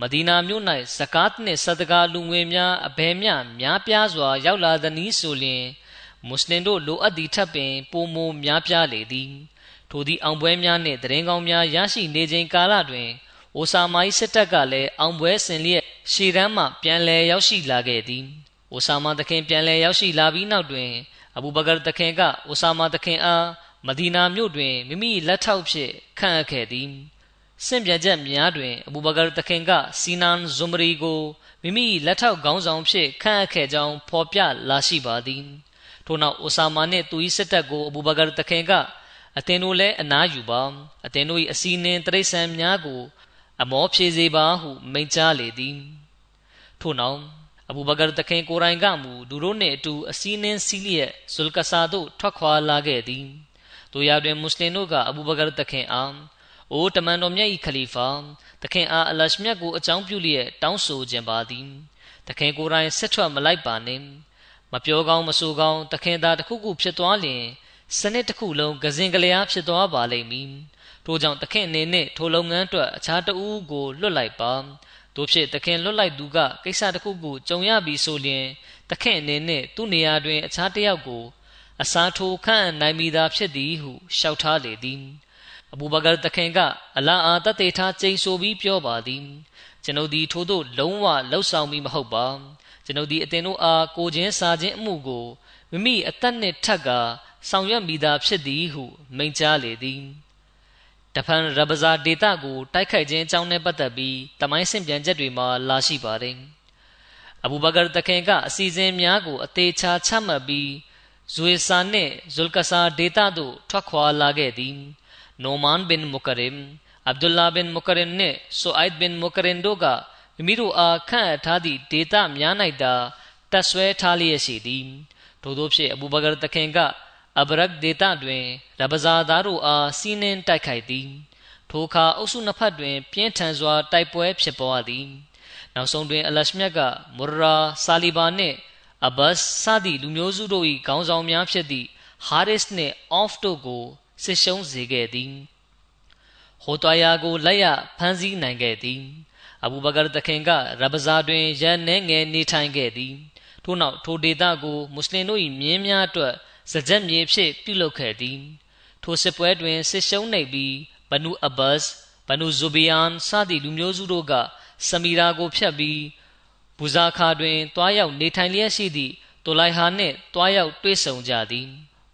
မဒီနာမြို့၌ဇကာတ်နှင့်ဆဒကာလူငွေများအဘယ်မျှများပြားစွာ ရောက်လာသည်နည်းဆိုလျှင်မွတ်စလင်တို့လိုအပ်သည့်ထပ်ပင်ပိုမိုများပြားလေသည်ထိုသည့်အောင်ပွဲများနှင့်တရင်ကောင်းများရရှိနေခြင်းကာလတွင်အိုဆာမာ၏စစ်တပ်ကလည်းအောင်ပွဲဆင်လျက်ရှီရန်မှပြန်လည်ရောက်ရှိလာခဲ့သည်အိုဆာမာသခင်ပြန်လည်ရောက်ရှိလာပြီးနောက်တွင် အဘူဘကာသခင်ကအိုဆာမာသခင်အားမဒီနာမြို့တွင်မိမိလက်ထောက်ဖြင့်ခန့်အပ်ခဲ့သည် စင့်ပြန်ချက်များတွင်အဘူဘကာတခင်ကစီနန်ဇွမ်ရီကိုမိမိလက်ထောက်ခေါင်းဆောင်ဖြင့်ခန့်အပ်ခဲ့ကြောင်းဖော်ပြလာရှိပါသည်ထို့နောက်အိုဆာမာနှင့်သူ၏စစ်တပ်ကိုအဘူဘကာတခင်ကအသင်တို့လည်းအနားယူပါအသင်တို့၏အစီအစဉ်တရိษံများကို အမောဖြေစေပါဟုမိန့်ကြားလေသည်ထို့နောက်အဘူဘကာတခင်ကိုရိုင်ကမူသူတို့နှင့်အတူအစီအစဉ်စီးလျက်ဇုလ်ကဆာသို့ထွက်ခွာလာခဲ့သည်တို့ရတွင်မွတ်စလင်တို့ကအဘူဘကာတခင်အား အိုတမန်တော်မြတ်၏ခလီဖာတခင်အားအလရှမြတ်ကိုအကြောင်းပြုလျက်တောင်းဆိုခြင်းပါသည်တခင်ကိုယ်တိုင်ဆက်ထွက်မလိုက်ပါနှင့်မပြောကောင်းမဆိုကောင်းတခင်သာတခုခုဖြစ်သွားလျင်စနစ်တစ်ခုလုံးကစင်ကလျားဖြစ်သွားပါလိမ့်မည်ထို့ကြောင့်တခင်အနေနဲ့ထိုလုပ်ငန်းအတွက်အခြားတဦးကိုလွတ်လိုက်ပါတို့ဖြစ်တခင်လွတ်လိုက်သူကကိစ္စတစ်ခုခုကြုံရပြီဆိုလျင်တခင်အနေနဲ့သူ့နေရာတွင်အခြားတစ်ယောက်ကိုအစားထိုးခန့်နိုင်မိသာဖြစ်သည်ဟုလျှောက်ထားလေသည် အဘူဘကာတခင်ကအလာအာတတေထားကျိန်ဆိုပြီးပြောပါသည်ကျွန်ုပ်ဒီထို့သို့လုံးဝလှုပ်ဆောင်ပြီးမဟုတ်ပါကျွန်ုပ်ဒီအတင်တို့အားကိုချင်းစာချင်းအမှုကိုမိမိအသက်နှင့်ထက်ကဆောင်ရွက်မိသားဖြစ်သည်ဟုမိန့်ကြားလေသည်တဖန်ရဘဇာဒေတာကိုတိုက်ခိုက်ခြင်းအကြောင်းနဲ့ပတ်သက်ပြီးတမိုင်းဆင့်ပြန်ချက်တွေမှာလာရှိပါတယ်အဘူဘကာတခင်ကအစီအစဉ်များကိုအသေးချာချမှတ်ပြီးဇွေဆာနှင့်ဇုလ်ကဆာဒေတာတို့ထွက်ခွာလာခဲ့သည် နိုမန်ဘင်မုကရင်အဗ်ဒူလာဘင်မုကရင်နှင့်ဆူအိုက်ဘင်မုကရင်တို့ကမိမိတို့အားခန့်အပ်ထားသည့်ဒေတာများ၌သာတက်ဆွဲထားလျက်ရှိသည်ထို့သောဖြင့်အဘူဘကာတခင်ကအဘရက်ဒေတာတွင်ရဘဇာသားတို့အားစီးနှင်းတိုက်ခိုက်သည်ထိုအခါအုပ်စုနှစ်ဖက်တွင် ပြင်းထန်စွာတိုက်ပွဲဖြစ်ပွားသည်နောက်ဆုံးတွင် အလရှမြတ်ကမူရာဆာလီဘာနှင့်အဘတ်စသည့်လူမျိုးစုတို့၏ခေါင်းဆောင်များဖြစ်သည့်ဟာရစ်နှင့်အော့ဖ်တို့ကို စစ်ရှုံးစေခဲ့သည်ဟိုတွာယာကိုလက်ရဖမ်းဆီးနိုင်ခဲ့သည်အဘူဘကာတခင်ကရဘဇာတွင်ရန်နှဲငယ်နေထိုင်ခဲ့သည်ထို့နောက်ထိုဒေသကိုမွတ်စလင်တို့၏မြင်းများအတွက်စကြက်မြေဖြစ်ပြုလုပ်ခဲ့သည်ထိုစစ်ပွဲတွင်စစ်ရှုံးနေပြီးဘနူအဘတ်ဘနူဇူဘီယန်စသည့်လူမျိုးစုတို့ကစမီရာကိုဖျက်ပြီးဘူဇာခါတွင်တွားရောက်နေထိုင်လျက်ရှိသည့်တိုလိုက်ဟာနှင့်တွားရောက်တွေ့ဆုံကြသည်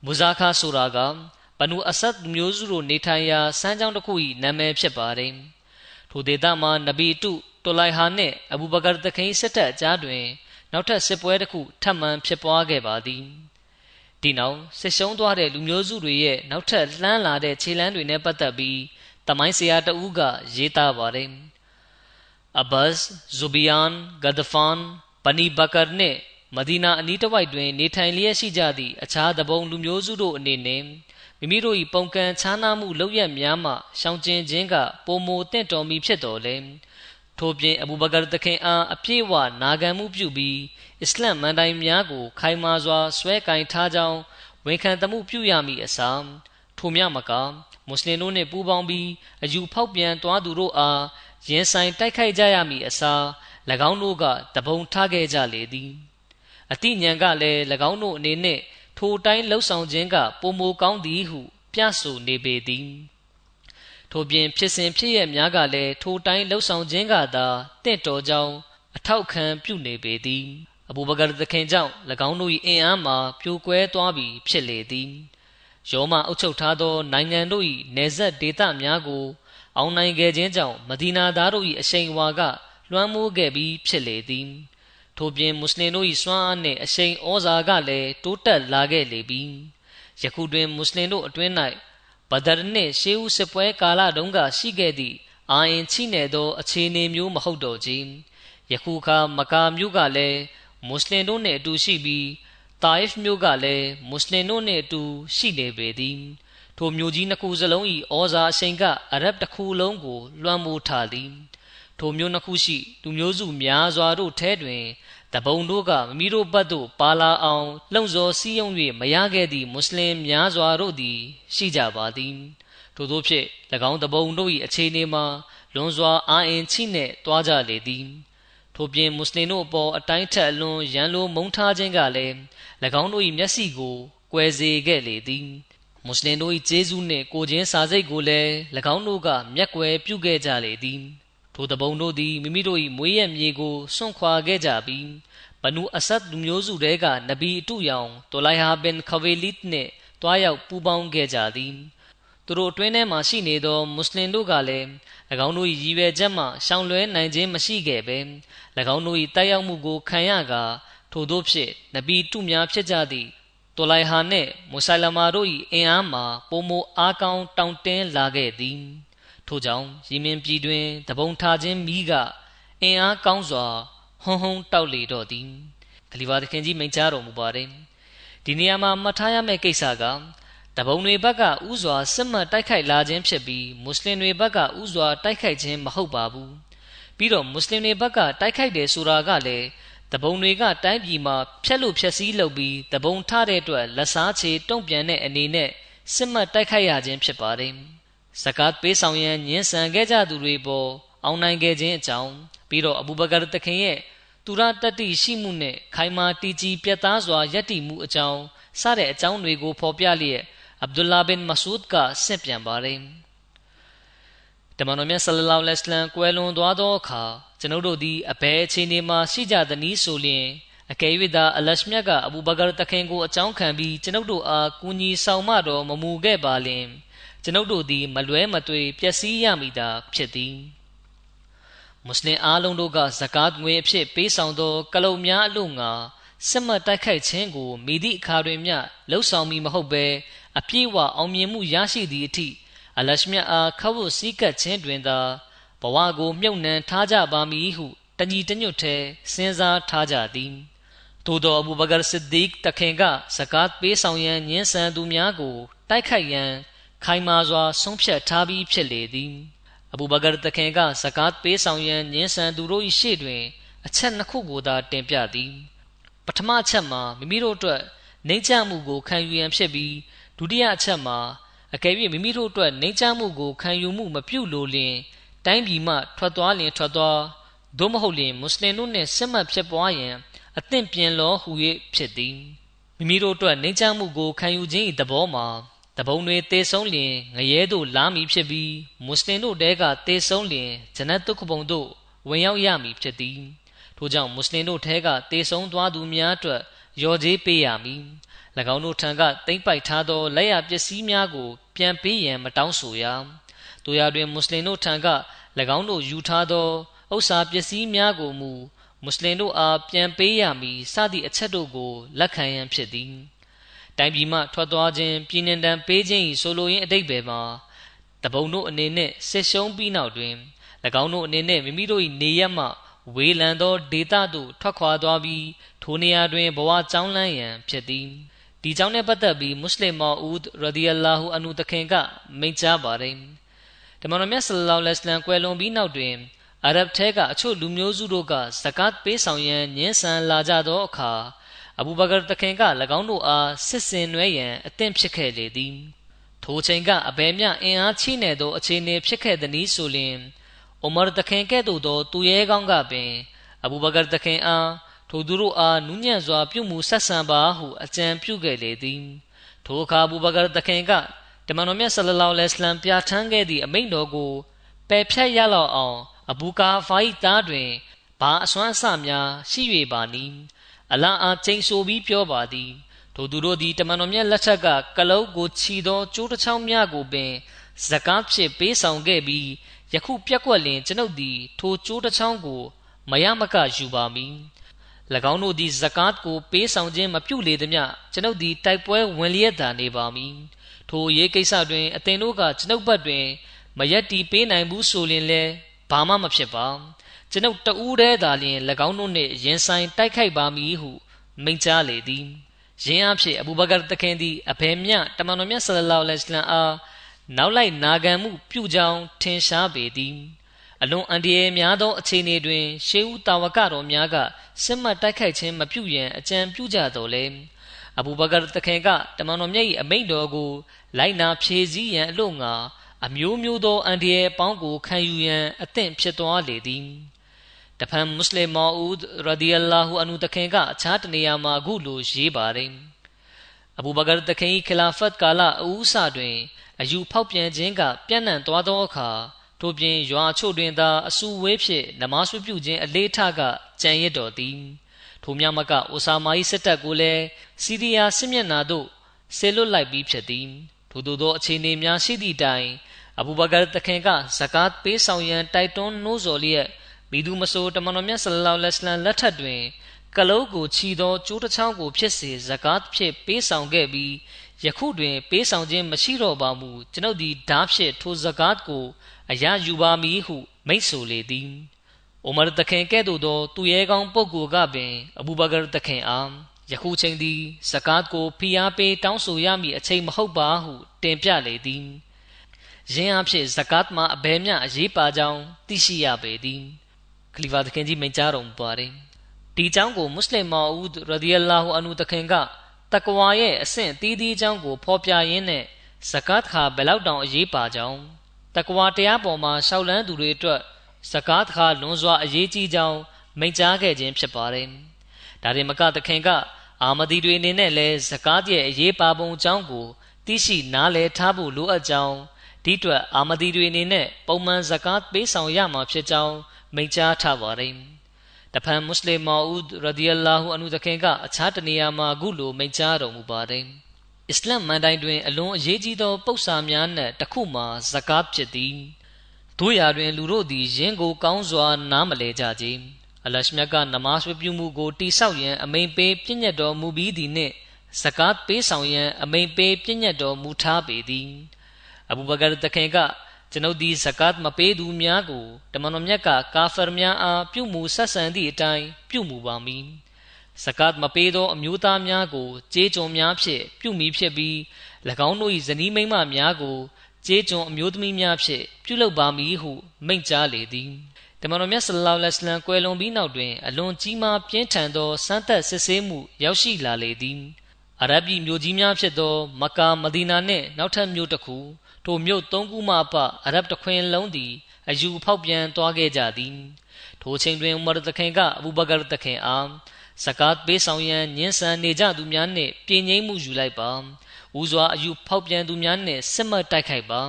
ဘူဇာခါဆိုတာကဘ နူအဆတ်မျိုးစုတို့နေထိုင်ရာစမ်းကြောင်းတစ်ခု၏နာမည်ဖြစ်ပါတယ်ထိုဒေသမှာနဗီတုတိုလိုက်ဟာနှင့်အဘူဘကာတခိန်စစ်တပ်အကြားတွင် နောက်ထပ်စစ်ပွဲတစ်ခုထပ်မံဖြစ်ပွားခဲ့ပါသည်ဒီနောက်စစ်ရှုံးသွားတဲ့လူမျိုးစုတွေရဲ့နောက်ထပ်လှမ်းလာတဲ့ခြေလမ်းတွေနဲ့ပတ်သက်ပြီးတမိုင်းဆရာတဦးကရေးသားပါတယ်အဘတ်ဇူဘီယန်ဂဒဖန်ဘနီဘကာနဲ့မဒီနာအနီးတစ်ဝိုက်တွင် နေထိုင်လျက်ရှိကြသည့်အခြားသဘုံလူမျိုးစုတို့အနေနဲ့ မိမိတို့၏ပုံကံချားနာမှုလောက်ရများမှရှောင်ကျဉ်ခြင်းကပုံမိုတင့်တော်မူဖြစ်တော်လဲထို့ပြင်အဘူဘကာတခင်အားအပြည့်ဝနာခံမှုပြုပြီးအစ္စလမ်မန်တိုင်းများကို ခိုင်မာစွာဆွဲကင်ထားကြောင်းဝန်ခံတမှုပြုရမည်အစားထိုမြမကမွတ်စလင်တို့နှင့်ပူးပေါင်းပြီးအယူဖောက်ပြန်သွားသူတို့အားရင်ဆိုင်တိုက်ခိုက်ကြရမည်အစား၎င်းတို့ကတပုံထားခဲ့ကြလေသည်အတိညာကလည်း၎င်းတို့အနေနဲ့ ထိုတိုင်းလှုပ်ဆောင်ခြင်းကပုံမိုကောင်းသည်ဟု ပြဆိုနေပေသည်ထို့ပြင်ဖြစ်စဉ်ဖြစ်ရများကလည်းထိုတိုင်းလှုပ်ဆောင်ခြင်းကသာတင့်တော်ကြောင်းအထောက်ခံပြုနေပေသည်အဘူဘကာသခင်ကြောင့်၎င်းတို့၏အင်အားမှာပြိုကွဲသွားပြီးဖြစ်လေသည်ယောမအုပ်ချုပ်ထားသောနိုင်ငံတို့၏နေဆက်ဒေသများကိုအောင်နိုင်ခဲ့ခြင်းကြောင့်မဒီနာသားတို့၏အရှိန်အဝါကလွှမ်းမိုးခဲ့ပြီးဖြစ်လေသည် ထို့ပြင်မွတ်စလင်တို့၏စွမ်းအားနှင့်အရှိန်ဩဇာကလည်းတိုးတက်လာခဲ့လေပြီယခုတွင်မွတ်စလင်တို့အတွင်း၌ဘဒရ်နှင့်ရှေးဦးစစ်ပွဲကာလတုန်းကရှိခဲ့သည့်အာရင်ချိနေသောအခြေအနေမျိုးမဟုတ်တော့ကြယခုအခါမကာမြို့ကလည်းမွတ်စလင်တို့နှင့်အတူရှိပြီးတာအစ်မြို့ကလည်းမွတ်စလင်တို့နှင့်အတူရှိနေပေသည်ထိုမြို့ကြီးနှစ်ခုစလုံး၏ဩဇာအရှိန်ကအရဗ်တစ်ခုလုံးကိုလွှမ်းမိုးထားသည် ထိုမျိုးနှစ်ခုရှိ လူမျိုးစုများစွာတို့ထဲတွင်တပုံတို့ကမိမိတို့ဘက်သို့ပါလာအောင်လှုံ့ဆော်စည်းရုံး၍မရခဲ့သည့်မွတ်စလင်များစွာတို့သည် ရှိကြပါသည်ထို့သောဖြင့်၎င်းတပုံတို့၏အခြေအနေမှာလွန်စွာအာအင်ချိနှင့်တွားကြလေသည်ထို့ပြင်မွတ်စလင်တို့အပေါ်အတိုင်းထက်အလွန်ရန်လိုမုန်းထားခြင်းကလည်း၎င်းတို့၏မျက်စိကိုကွယ်စေခဲ့လေသည်မွတ်စလင်တို့၏ကျေးဇူးနှင့်ကိုချင်းစာစိတ်ကိုလည်း၎င်းတို့ကမျက်ကွယ်ပြုခဲ့ကြလေသည် ထိုတပုံတို့သည်မိမိတို့၏မွေးရမြေကိုစွန့်ခွာခဲ့ကြပြီးဘနူအဆတ်လူမျိုးစုတဲကနဗီအတုယောင်တိုလိုက်ဟာဘင်ခဝေလစ်နှင့်တွားရောက်ပူးပေါင်းခဲ့ကြသည်သူတို့အတွင်းထဲမှာရှိနေသောမွတ်စလင်တို့ကလည်း၎င်းတို့၏ရည်ရွယ်ချက်မှရှောင်လွှဲနိုင်ခြင်းမရှိခဲ့ပဲ၎င်းတို့၏တိုက်ရောက်မှုကိုခံရကာထို့သောဖြင့်နဗီတုများဖြစ်ကြသည့်တိုလိုက်ဟာနှင့်မုဆိုင်လမာတို့၏အင်အားမှာပုံမအားကောင်းတောင့်တင်းလာခဲ့သည် ထို့ကြောင့်ရီမင်ပြည်တွင်တပုံထားခြင်းမိကအင်အားကောင်းစွာဟုံဟုံတောက်လေတော့သည်ခလီဖာသခင်ကြီးမိန့်ကြားတော်မူပါတယ်ဒီနေရာမှာမှတ်ထားရမယ့်ကိစ္စကတပုံတွေဘက်ကဥစွာစစ်မှတ်တိုက်ခိုက်လာခြင်းဖြစ်ပြီးမွတ်စလင်တွေဘက်ကဥစွာတိုက်ခိုက်ခြင်းမဟုတ်ပါဘူးပြီးတော့မွတ်စလင်တွေဘက်ကတိုက်ခိုက်တယ်ဆိုတာကလည်းတပုံတွေကတိုင်းပြည်မှာဖျက်လို့ဖျက်ဆီးလုပ်ပြီးတပုံထတဲ့အတွက်လက်စားချေတုံ့ပြန်တဲ့အနေနဲ့စစ်မှတ်တိုက်ခိုက်ရခြင်းဖြစ်ပါတယ်။ ဇကာတ်ပေးဆောင်ရန်ညှင်းဆန်ခဲ့ကြသူတွေပေါ်အောင်နိုင်ခဲ့ခြင်းအကြောင်းပြီးတော့အဘူဘကာတခင်ရဲ့သူရတတိရှိမှုနဲ့ခိုင်မာတည်ကြည်ပြတ်သားစွာယက်တည်မှုအကြောင်းစတဲ့အကြောင်းတွေကိုဖော်ပြလျက်အဗ္ဒူလာဘင်မဆူဒ်ကဆင့်ပြန်ပါတယ်။တမန်တော်မြတ်ဆလလောလ္လဟ်အလัยဟ်ကွယ်လွန်သွားသောအခါကျွန်ုပ်တို့သည်အဘယ်အခြေအနေမှာရှိကြသနည်းဆိုလျှင်အကယ်၍သာအလရှမြတ်ကအဘူဘကာတခင်ကိုအကြောင်းခံပြီးကျွန်ုပ်တို့အားကူညီဆောင်မတော်မမူခဲ့ပါလျင် ကျွန်ုပ်တို့သည်မလွဲမသွေပျက်စီးရမိတာဖြစ်သည်မွတ်စလင်အားလုံးတို့ကဇကာတ်ငွေအဖြစ်ပေးဆောင်သောကလုံများအလို့ငါစစ်မှတ်တိုက်ခိုက်ခြင်းကိုမိသည့်အခါတွင်မျှလှုပ်ဆောင်မိမဟုတ်ဘဲအပြည့်အဝအောင်မြင်မှုရရှိသည့်အထိအလရှမြတ်အားခဝတ်စည်းကပ်ခြင်းတွင်သာဘဝကိုမြုပ်နှံထားကြပါမည်ဟုတညီတညွတ်ထဲစဉ်းစားထားကြသည်သို့သောအဘူဘကာဆစ်ဒီကတခင်ကဇကာတ်ပေးဆောင်ရန်ညှင်းဆန်သူများကိုတိုက်ခိုက်ရန် ခိုင်မာစွာဆုံးဖြတ်ထားပြီးဖြစ်လေသည်အဘူဘကာတခင်ကဇကာတ်ပေးဆောင်ရန်ညှင်းဆန်သူတို့၏ရှေ့တွင် အချက်နှစ်ခုကိုသာတင်ပြသည် ပထမအချက်မှာမိမိတို့အတွက်နှိမ့်ချမှုကိုခံယူရန်ဖြစ်ပြီးဒုတိယအချက်မှာအကယ်၍မိမိတို့အတွက်နှိမ့်ချမှုကိုခံယူမှုမပြုလိုလျင်တိုင်းပြည်မှထွက်သွားလျင်ထွက်သွားသို့မဟုတ်လျင်မွတ်စလင်တို့နှင့်စစ်မှတ်ဖြစ်ပွားရန်အသင့်ပြင်လောဟူ၍ဖြစ်သည်မိမိတို့အတွက်နှိမ့်ချမှုကိုခံယူခြင်း၏သဘောမှာ တပုံတွေတေဆုံးလျင်ငရဲတို့လာမည်ဖြစ်ပြီးမွတ်စလင်တို့တဲကတေဆုံးလျင်ဂျနတ်တုခဘုံတို့ဝင်ရောက်ရမည်ဖြစ်သည်ထို့ကြောင့်မွတ်စလင်တို့ထဲကတေဆုံးသွားသူများအတွက်ရော်ကြေးပေးရမည်၎င်းတို့ထံကတိမ့်ပိုက်ထားသောလက်ရပစ္စည်းများကို ပြန်ပေးရန်မတောင်းဆိုရတို့ရတွင်မွတ်စလင်တို့ထံက၎င်းတို့ယူထားသောဥစ္စာပစ္စည်းများကိုမူမွတ်စလင်တို့အားပြန်ပေးရမည်စသည့်အချက်တို့ကိုလက်ခံရန်ဖြစ်သည် တိုင်းပြည်မှထွက်သွားခြင်းပြည်နှင်တံပေးခြင်း၏ဆိုလိုရင်းအတိတ်ပဲမှာတပုံတို့အနေနဲ့စစ်ရှုံးပြီးနောက်တွင်၎င်းတို့အနေနဲ့မိမိတို့၏နေရက်မှဝေးလံသောဒေသသို့ထွက်ခွာသွားပြီးထိုနေရာတွင်ဘဝကြောင်းလန်းရန်ဖြစ်သည်ဒီကြောင့်နဲ့ပတ်သက်ပြီးမွတ်စလင်မော်ဦးရဒီအလာဟူအန်ဟူတခင်ကမိန့်ကြားပါတယ်တမန်တော်မြတ်ဆလလောလဟ်အလိုင်းကွယ်လွန်ပြီးနောက်တွင်အာရဗ်ထဲကအချို့လူမျိုးစုတို့ကဇကတ်ပေးဆောင်ရန်ညှင်းဆန်လာကြသောအခါ အဘူဘကာတခင်က၎င်းတို့အားစစ်စင်နွဲရန်အသင့်ဖြစ်ခဲ့လေသည်ထိုချိန်ကအဘယ်မျှအင်အားချိနေသောအခြေအနေဖြစ်ခဲ့သည်နည်းဆိုလျှင်အိုမာတခင်ကဲ့သို့သောသူရဲကောင်းကပင်အဘူဘကာတခင်အားထိုသူတို့အားနူးညံ့စွာပြုမှုဆက်ဆံပါဟုအကြံပြုခဲ့လေသည်ထိုအခါအဘူဘကာတခင်ကတမန်တော်မြတ်ဆလလောလဟ်အလัยဟ်ပြဋ္ဌာန်းခဲ့သည့်အမိန့်တော်ကိုပယ်ဖြတ်ရလောက်အောင်အဘူကာဖာဤသားတွင်ဘာအစွမ်းအစများရှိ၍ပါနည်း အလာအားချိန်ဆိုပြီးပြောပါသည်ထိုသူတို့သည်တမန်တော်မြတ်လက်ထက်ကကလုတ်ကိုခြီသောကျိုးတစ်ချောင်းများကိုပင်ဇကားဖြစ်ပေးဆောင်ခဲ့ပြီးယခုပြက်ကွက်လင်ကျွန်ုပ်သည်ထိုကျိုးတစ်ချောင်းကိုမရမကယူပါမည်၎င်းတို့သည်ဇကာတ်ကိုပေးဆောင်ခြင်းမပြုလေသည်မြကျွန်ုပ်သည်တိုက်ပွဲဝင်လျက်သာနေပါမည်ထိုရေးကိစ္စတွင်အသင်တို့ကကျွန်ုပ်ဘက်တွင် မရက်တီပေးနိုင်ဘူးဆိုရင်လည်းဘာမှမဖြစ်ပါ ကျွန်ုပ်တဦးတည်းသာလျှင်၎င်းတို့နှင့်ရင်ဆိုင်တိုက်ခိုက်ပါမည်ဟုမိန့်ကြားလေသည်ယင်းအဖြစ်အဘူဘကာတခင်သည်အဘယ်မျှတမန်တော်မြတ်ဆလလောလဟ်အလัยဟ်အားနောက်လိုက်နာခံမှုပြုကြောင်းထင်ရှားပေသည်အလွန်အန္တရာယ်များသောအခြေအနေတွင်ရှေးဦးတာဝကတော်များကစစ်မှတ်တိုက်ခိုက်ခြင်းမပြုရန်အကြံပြုကြတော်လဲအဘူဘကာတခင်ကတမန်တော်မြတ်၏အမိန့်တော်ကိုလိုက်နာဖြည့်ဆည်းရန်အလို့ငါအမျိုးမျိုးသောအန်ဒီရဲ့ပေါင်းကိုခံယူရန်အသင့်ဖြစ်သွားလေသည် တဖန်မွတ်စလင်မော်ဦးရဒီအလာဟူအန်ဟူတခင်ကအခြားတနေရာမှာအခုလိုရေးပါတယ်အဘူဘကာတခင်၏ခလာဖတ်ကာလအဦးစတွင်အယူဖောက်ပြန်ခြင်းကပြန့်နှံ့သွားသောအခါထို့ပြင်ရွာချို့တွင်သာအဆူဝေးဖြင့်နမဆွပြုခြင်းအလေးထားကကြံရစ်တော်သည်ထိုမြမကအိုဆာမာ၏စစ်တပ်ကိုလည်းစီးရီးယားစစ်မျက်နှာသို့ဆေလွတ်လိုက်ပြီးဖြစ်သည်ထို့သောအခြေအနေများရှိသည့်တိုင်အဘူဘကာတခင်ကဇကာတ်ပေးဆောင်ရန်တိုက်တွန်းနှိုးဆော်လျက် မိသူမဆိုတမန်တော်မြတ်ဆလလောလဟ်အလัยဟ်လက်ထက်တွင် ကလုံးကိုခြီသောကျိုးတစ်ချောင်းကိုဖြစ်စေဇကာတ်ဖြစ်ပေးဆောင်ခဲ့ပြီးယခုတွင် ပေးဆောင်ခြင်းမရှိတော့ပါမူကျွန်ုပ်သည်ဓာဖြင့်ထိုဇကာတ်ကိုအရာယူပါမည်ဟု မိတ်ဆိုလေသည်အိုမာတခင်ကဲ့သို့သော သူရဲကောင်းပုဂ္ဂိုလ်ကပင်အဘူဘကာတခင်အားယခုချိန်သည်ဇကာတ်ကိုဖိအားပေးတောင်းဆိုရမည့်အချိန်မဟုတ်ပါဟု တင်ပြလေသည်ယင်းအဖြစ်ဇကာတ်မှာအဘယ်မျှအရေးပါကြောင်းသိရှိရပေသည် ခလီဖာသခင်ကြီးမိန့်ကြားတော်မူပါတယ်ဒီအကြောင်းကိုမွတ်စလင်မာဦးရဒီယလာဟူအန်ဟူသခင်ကတကွာရဲ့အဆင့်တီးတီးအကြောင်းကိုဖော်ပြရင်းနဲ့ဇကာတ်ခါဘယ်လောက်တောင်အရေးပါကြောင်းတကွာတရားပေါ်မှာရှောက်လန်းသူတွေအတွက်ဇကာတ်ခါလွန်စွာအရေးကြီးကြောင်းမိန့်ကြားခဲ့ခြင်းဖြစ်ပါတယ်ဒါရင်မကသခင်ကအာမဒီတွေအနေနဲ့လည်းဇကာတ်ရဲ့အရေးပါပုံအကြောင်းကိုသိရှိနားလည်ထားဖို့လိုအပ်ကြောင်းဒီအတွက်အာမဒီတွေအနေနဲ့ပုံမှန်ဇကာတ်ပေးဆောင်ရမှာဖြစ်ကြောင်း မိန့်ကြားထားပါတယ်။တဖန်မွတ်စလင်မော်ဦးရဒီယလာဟူအန်ဟူသခင်ကအခြားတနေရာမှာအခုလိုမိန့်ကြားတော်မူပါတယ်။အစ္စလာမ်မန်တိုင်းတွင် အလွန်အရေးကြီးသောပု္ပ္ပာများနှင့်တစ်ခုမှာဇကာတ်ဖြစ်သည်။တို့ရာတွင် လူတို့သည်ယင်းကိုကောင်းစွာ နားမလည်ကြကြ။အလရှမြတ်ကနမတ်ဝပြုမှုကိုတိဆောက်ရန်အမိန်ပေးပြည့်ညတ်တော်မူပြီးသည်နှင့်ဇကာတ်ပေးဆောင်ရန်အမိန်ပေးပြည့်ညတ်တော်မူထားပေသည်အဘူဘကာတခင်က ကျွန်ုပ်သည်ဇကာတ်မပေးသူများကိုတမန်တော်မြတ်ကကာဖာများအားပြုမှုဆက်ဆံသည့်အတိုင်းပြုမှုပါမည်ဇကာတ်မပေးသောအမျိုးသားများကိုကြေးကျွန်များဖြင့်ပြုမိဖြစ်ပြီး၎င်းတို့၏ဇနီးမိန်းမများကိုကြေးကျွန်အမျိုးသမီးများဖြင့်ပြုလုပ်ပါမည်ဟုမိန့်ကြားလေသည်တမန်တော်မြတ်ဆလ္လာလဟ်အလိုင်းကွယ်လွန်ပြီးနောက်တွင်အလွန်ကြီးမားပြင်းထန်သောစမ်းသပ်စစ်ဆေးမှုရောက်ရှိလာလေသည် အရဗီမြို့ကြီးများဖြစ်သောမက္ကာမဒီနာနှင့်နောက်ထပ်မြို့တစ်ခုထိုမြို့သုံးခုမှအပအရဗ်တခွင်လုံးသည်အယူဖောက်ပြန်သွားခဲ့ကြသည်ထိုချိန်တွင်ဥမာတခင်ကအဘူဘကာတခင်အားဇကာတ်ပေးဆောင်ရန်ညှင်းဆန်နေကြသူများနှင့်ပြင်းငိမ့်မှုယူလိုက်ပါဦးစွာအယူဖောက်ပြန်သူများနှင့်စစ်မှတ်တိုက်ခိုက်ပါ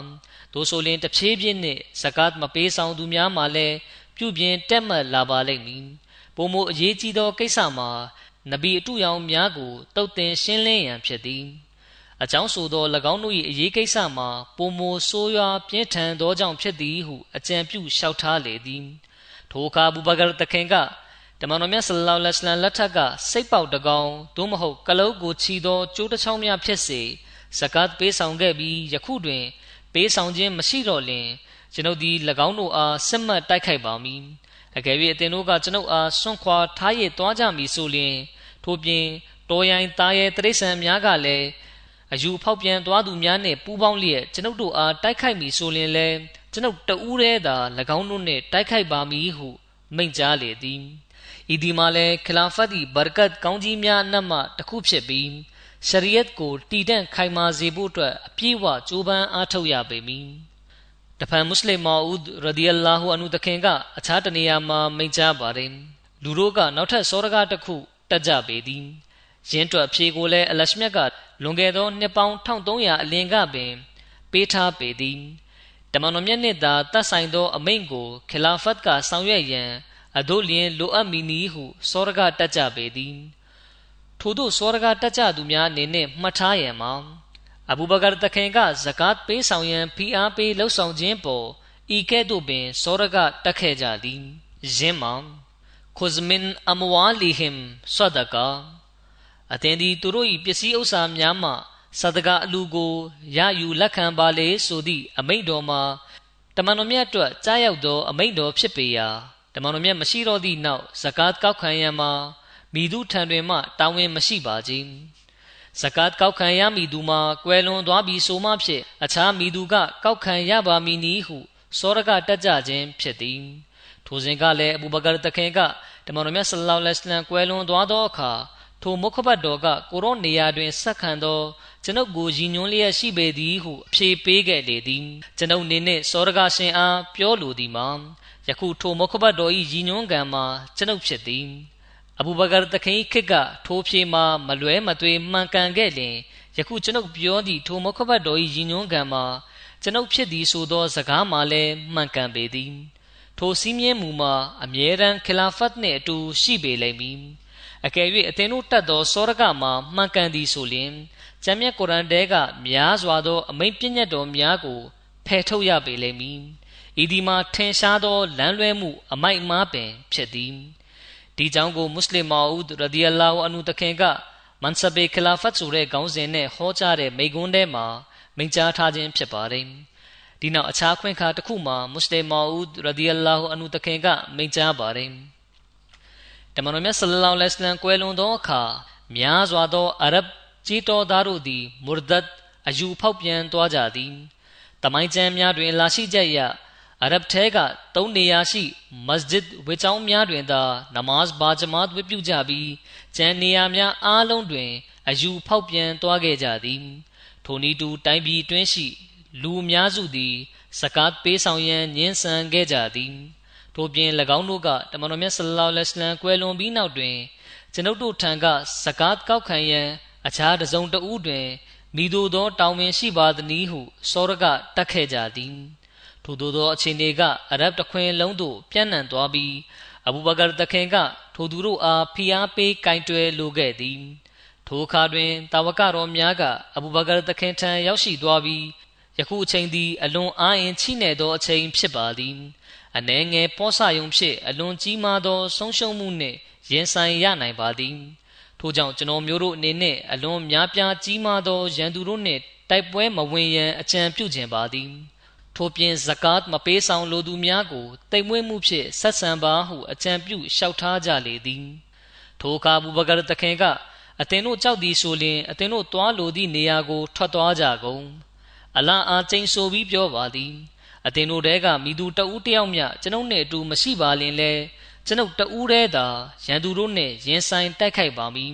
တို့ဆိုရင်တဖြည်းဖြည်းနှင့်ဇကာတ်မပေးဆောင်သူများမှလည်းပြုပြင်တက်မှတ်လာပါလိမ့်မည်ပုံမအရေးကြီးသောကိစ္စမှာ နဗီအတူရောင်များကိုတုတ်တင်ရှင်းလင်းရန်ဖြစ်သည်အကြောင်းဆိုသော၎င်းတို့၏အရေးကိစ္စမှာပုံမိုဆိုးရွားပြင်းထန်သောကြောင့်ဖြစ်သည်ဟုအကြံပြုလျှောက်ထားလေသည်ထိုအခါဘူဘကာတခင်ကတမန်တော်မြတ်ဆလလောလဟ်အလိုင်းလက်ထက်ကစိတ်ပေါက်တကောင်သို့မဟုတ်ကလုတ်ကိုချီသောကျိုးတစ်ချောင်းများဖြစ်စေဇကတ်ပေးဆောင်ခဲ့ပြီးယခုတွင် ပေးဆောင်ခြင်းမရှိတော့လင်ကျွန်ုပ်သည်၎င်းတို့အားစစ်မှတ်တိုက်ခိုက်ပါမည် အကယ်၍အသင်တို့ကကျွန်ုပ်အားဆွန့်ခွာထားရသွားကြမည်ဆိုလျှင် ထို့ပြင်တော်ရိုင်းသားရဲ့တရိษံများကလည်းအယူဖောက်ပြန်သွားသူများနှင့်ပူးပေါင်းလျက်ကျွန်ုပ်တို့အားတိုက်ခိုက်မည်ဆိုရင်လည်းကျွန်ုပ်တဦးတည်းသာ၎င်းတို့နှင့်တိုက်ခိုက်ပါမည်ဟုမိန့်ကြားလေသည်ဤဒီမှာလည်းခလာဖတ်၏ဘာရကတ်ကောင်းကြီးများအနက်မှတစ်ခုဖြစ်ပြီးရှရီယတ်ကိုတည်တံ့ခိုင်မာစေဖို့အတွက်အပြည့်အဝကြိုးပမ်းအားထုတ်ရပေမည် တဖန်မွတ်စလင်မာဦးရဒီအလာဟူအန်ဟူတခင်ကအခြားတနေရာမှာမိန့်ကြားပါတယ်လူတို့ကနောက်ထပ်စောရကားတစ်ခုတက်ကြပေသည်ရင်းတွက်ဖြေကိုလည်းအလရှမြတ်ကလွန်ခဲ့သောနှစ်ပေါင်း1300အလင်ကပင် ပေးထားပေသည်တမန်တော်မြတ်နှင့်သာတတ်ဆိုင်သောအမိန့်ကိုခလာဖတ်ကဆောင်ရွက်ရန်အဒိုလျင်လိုအပ်မည်နည်းဟုစောရကတက်ကြပေသည်ထို့သောစောရကတက်ကြသူများအနေနဲ့မှတ်ထားရန်မှာ အဘူဘကာတခင်ကဇကာတ်ပေးဆောင်ရန်ဖိအားပေးလှုပ်ဆောင်ခြင်းပေါ်ဤကဲ့သို့ပင်စောရကတက်ခဲ့ကြသည်ယင်းမှာခွဇမင်အမဝါလီဟင်ဆဒကာအသင်သည်သူတို့၏ပစ္စည်းဥစ္စာများမှဆဒကအလူကိုရယူလက်ခံပါလေဆိုသည့်အမိန့်တော်မှာတမန်တော်မြတ်အတွက်ကြားရောက်သောအမိန့်တော်ဖြစ်ပေရာတမန်တော်မြတ်မရှိတော့သည့်နောက်ဇကာတ်ကောက်ခံရန်မှာမိသူထံတွင်မှတာဝန်မရှိပါခြင်း ဇကာတ်ကောက်ခံရမည်သူမှာကွယ်လွန်သွားပြီးဆိုမှဖြင့်အခြားမိသူကကောက်ခံရပါမည်နည်းဟုစောရကတက်ကြခြင်းဖြစ်သည်ထိုစဉ်ကလည်းအဘူဘကာတခင်ကတမန်တော်မြတ်ဆလ္လာလဟ်အလိုင်းကွယ်လွန်သွားသောအခါထိုမုခဘတ်တော်ကကိုရောနေရာတွင်ဆက်ခံသောကျွန်ုပ်ကိုရည်ညွှန်းလျက်ရှိပေသည်ဟုအဖြေပေးခဲ့လေသည်ကျွန်ုပ်နေနှင့်စောရကရှင်အားပြောလိုသည်မှာယခုထိုမုခဘတ်တော်၏ရည်ညွှန်းကံမှာကျွန်ုပ်ဖြစ်သည် အဘူဘကာတခင်ခစ်ကထိုဖြေမှာမလွဲမသွေမှန်ကန်ခဲ့လျင်ယခုကျွန်ုပ်ပြောသည့်ထိုမုခဘတ်တော်၏ရည်ညွှန်းကံမှာကျွန်ုပ်ဖြစ်သည်ဆိုသောစကားမှာလည်းမှန်ကန်ပေသည်ထိုစည်းမျဉ်းမူမှာအမြဲတမ်းခလာဖတ်နှင့်အတူရှိပေလိမ့်မည်အကယ်၍အသင်တို့တတ်သောစောရကမှာမှန်ကန်သည်ဆိုလျှင်ကျမ်းမြတ်ကုရ်အန်တဲကများစွာသော အမိန့်ပြည့်ညတ်တော်များကိုဖယ်ထုတ်ရပေလိမ့်မည်ဤဒီမှာထင်ရှားသောလမ်းလွဲမှု အမိုက်အမားပင်ဖြစ်သည် ဒီကြောင့်ကိုမွတ်စလင်မာဦးရဒီအလာဟူအန်ဟူတခင်ကမန်ဆဘေခလာဖတ်ဆိုတဲ့ခေါင်းစဉ်နဲ့ဟောကြားတဲ့မိကွန်းထဲမှာမိန့်ကြားထားခြင်းဖြစ်ပါတယ်ဒီနောက်အခြားခွင့်ခါတစ်ခုမှာမွတ်စလင်မာဦးရဒီအလာဟူအန်ဟူတခင်ကမိန့်ကြားပါတယ်တမန်တော်မြတ်ဆလလောလဟ်အလัยဟိကွယ်လွန်သောအခါများစွာသောအရဗ်ကြီးတော်သားတို့သည်မူရဒတ်အယူဖောက်ပြန်သွားကြသည်တမိုင်းကျမ်းများတွင်လာရှိချက်ရ အရဗ်ထဲကသုံးနေရာရှိမစဂျစ်ဝေချောင်းများတွင်သာနမတ်ဘာဂျမတ်ဝတ်ပြုကြပြီးကျန်နေရာများအားလုံးတွင် အယူဖောက်ပြန်သွားခဲ့ကြသည် ထိုနည်းတူတိုင်းပြည်တွင်းရှိ လူအများစုသည်စကားပေးဆောင်ရန်ညှင်းဆန်ခဲ့ကြသည်ထို့ပြင်၎င်းတို့ကတမန်တော်မြတ်ဆလလောလဟ်အလัยဟိကွယ်လွန်ပြီးနောက်တွင် ကျွန်ုပ်တို့ထံကစကားကောက်ခံရန်အခြားတစုံတဦးတွင်မိတို့သော တောင်းပင်ရှိပါသည်ဟုစောရကတတ်ခဲ့ကြသည် ထို့သောသောအခြေအနေကအရဗ်တခွင်လုံးသို့ပြန့်နှံ့သွားပြီးအဘူဘကာတခင်ကထိုသူတို့အားဖိအားပေးကင်တွယ်လိုခဲ့သည်ထိုအခါတွင်တာဝကတော်များကအဘူဘကာတခင်ထံရောက်ရှိသွားပြီးယခုအချိန်သည်အလွန်အားအင်ချိနေသောအချိန်ဖြစ်ပါသည်အနှဲငယ်ပောဆယုံဖြစ်အလွန်ကြီးမားသော ဆုံးရှုံးမှုနှင့်ရင်ဆိုင်ရနိုင်ပါသည်ထို့ကြောင့်ကျွန်တော်မျိုးတို့အနေနဲ့အလွန်များပြားကြီးမားသောရန်သူတို့နှင့်တိုက်ပွဲမဝင်ရန်အကြံပြုခြင်းပါသည် ထို့ပြင်ဇကာတ်မပေးဆောင်လိုသူများကိုတိမ်မွေးမှုဖြင့်ဆက်ဆံပါဟုအကြံပြုလျှောက်ထားကြလေသည်ထိုအခါဘူဘကာတခင်ကအသင်တို့ကြောက်သည်ဆိုလျှင်အသင်တို့သွားလိုသည့်နေရာကိုထွက်သွားကြကုန်အလာအားကျိန်ဆိုပြီးပြောပါသည်အသင်တို့တဲကမိသူတဦးတယောက်မျှကျွန်ုပ်နှင့်အတူမရှိပါလင်လဲကျွန်ုပ်တဦးတည်းသာရန်သူတို့နှင့်ရင်ဆိုင်တိုက်ခိုက်ပါမည်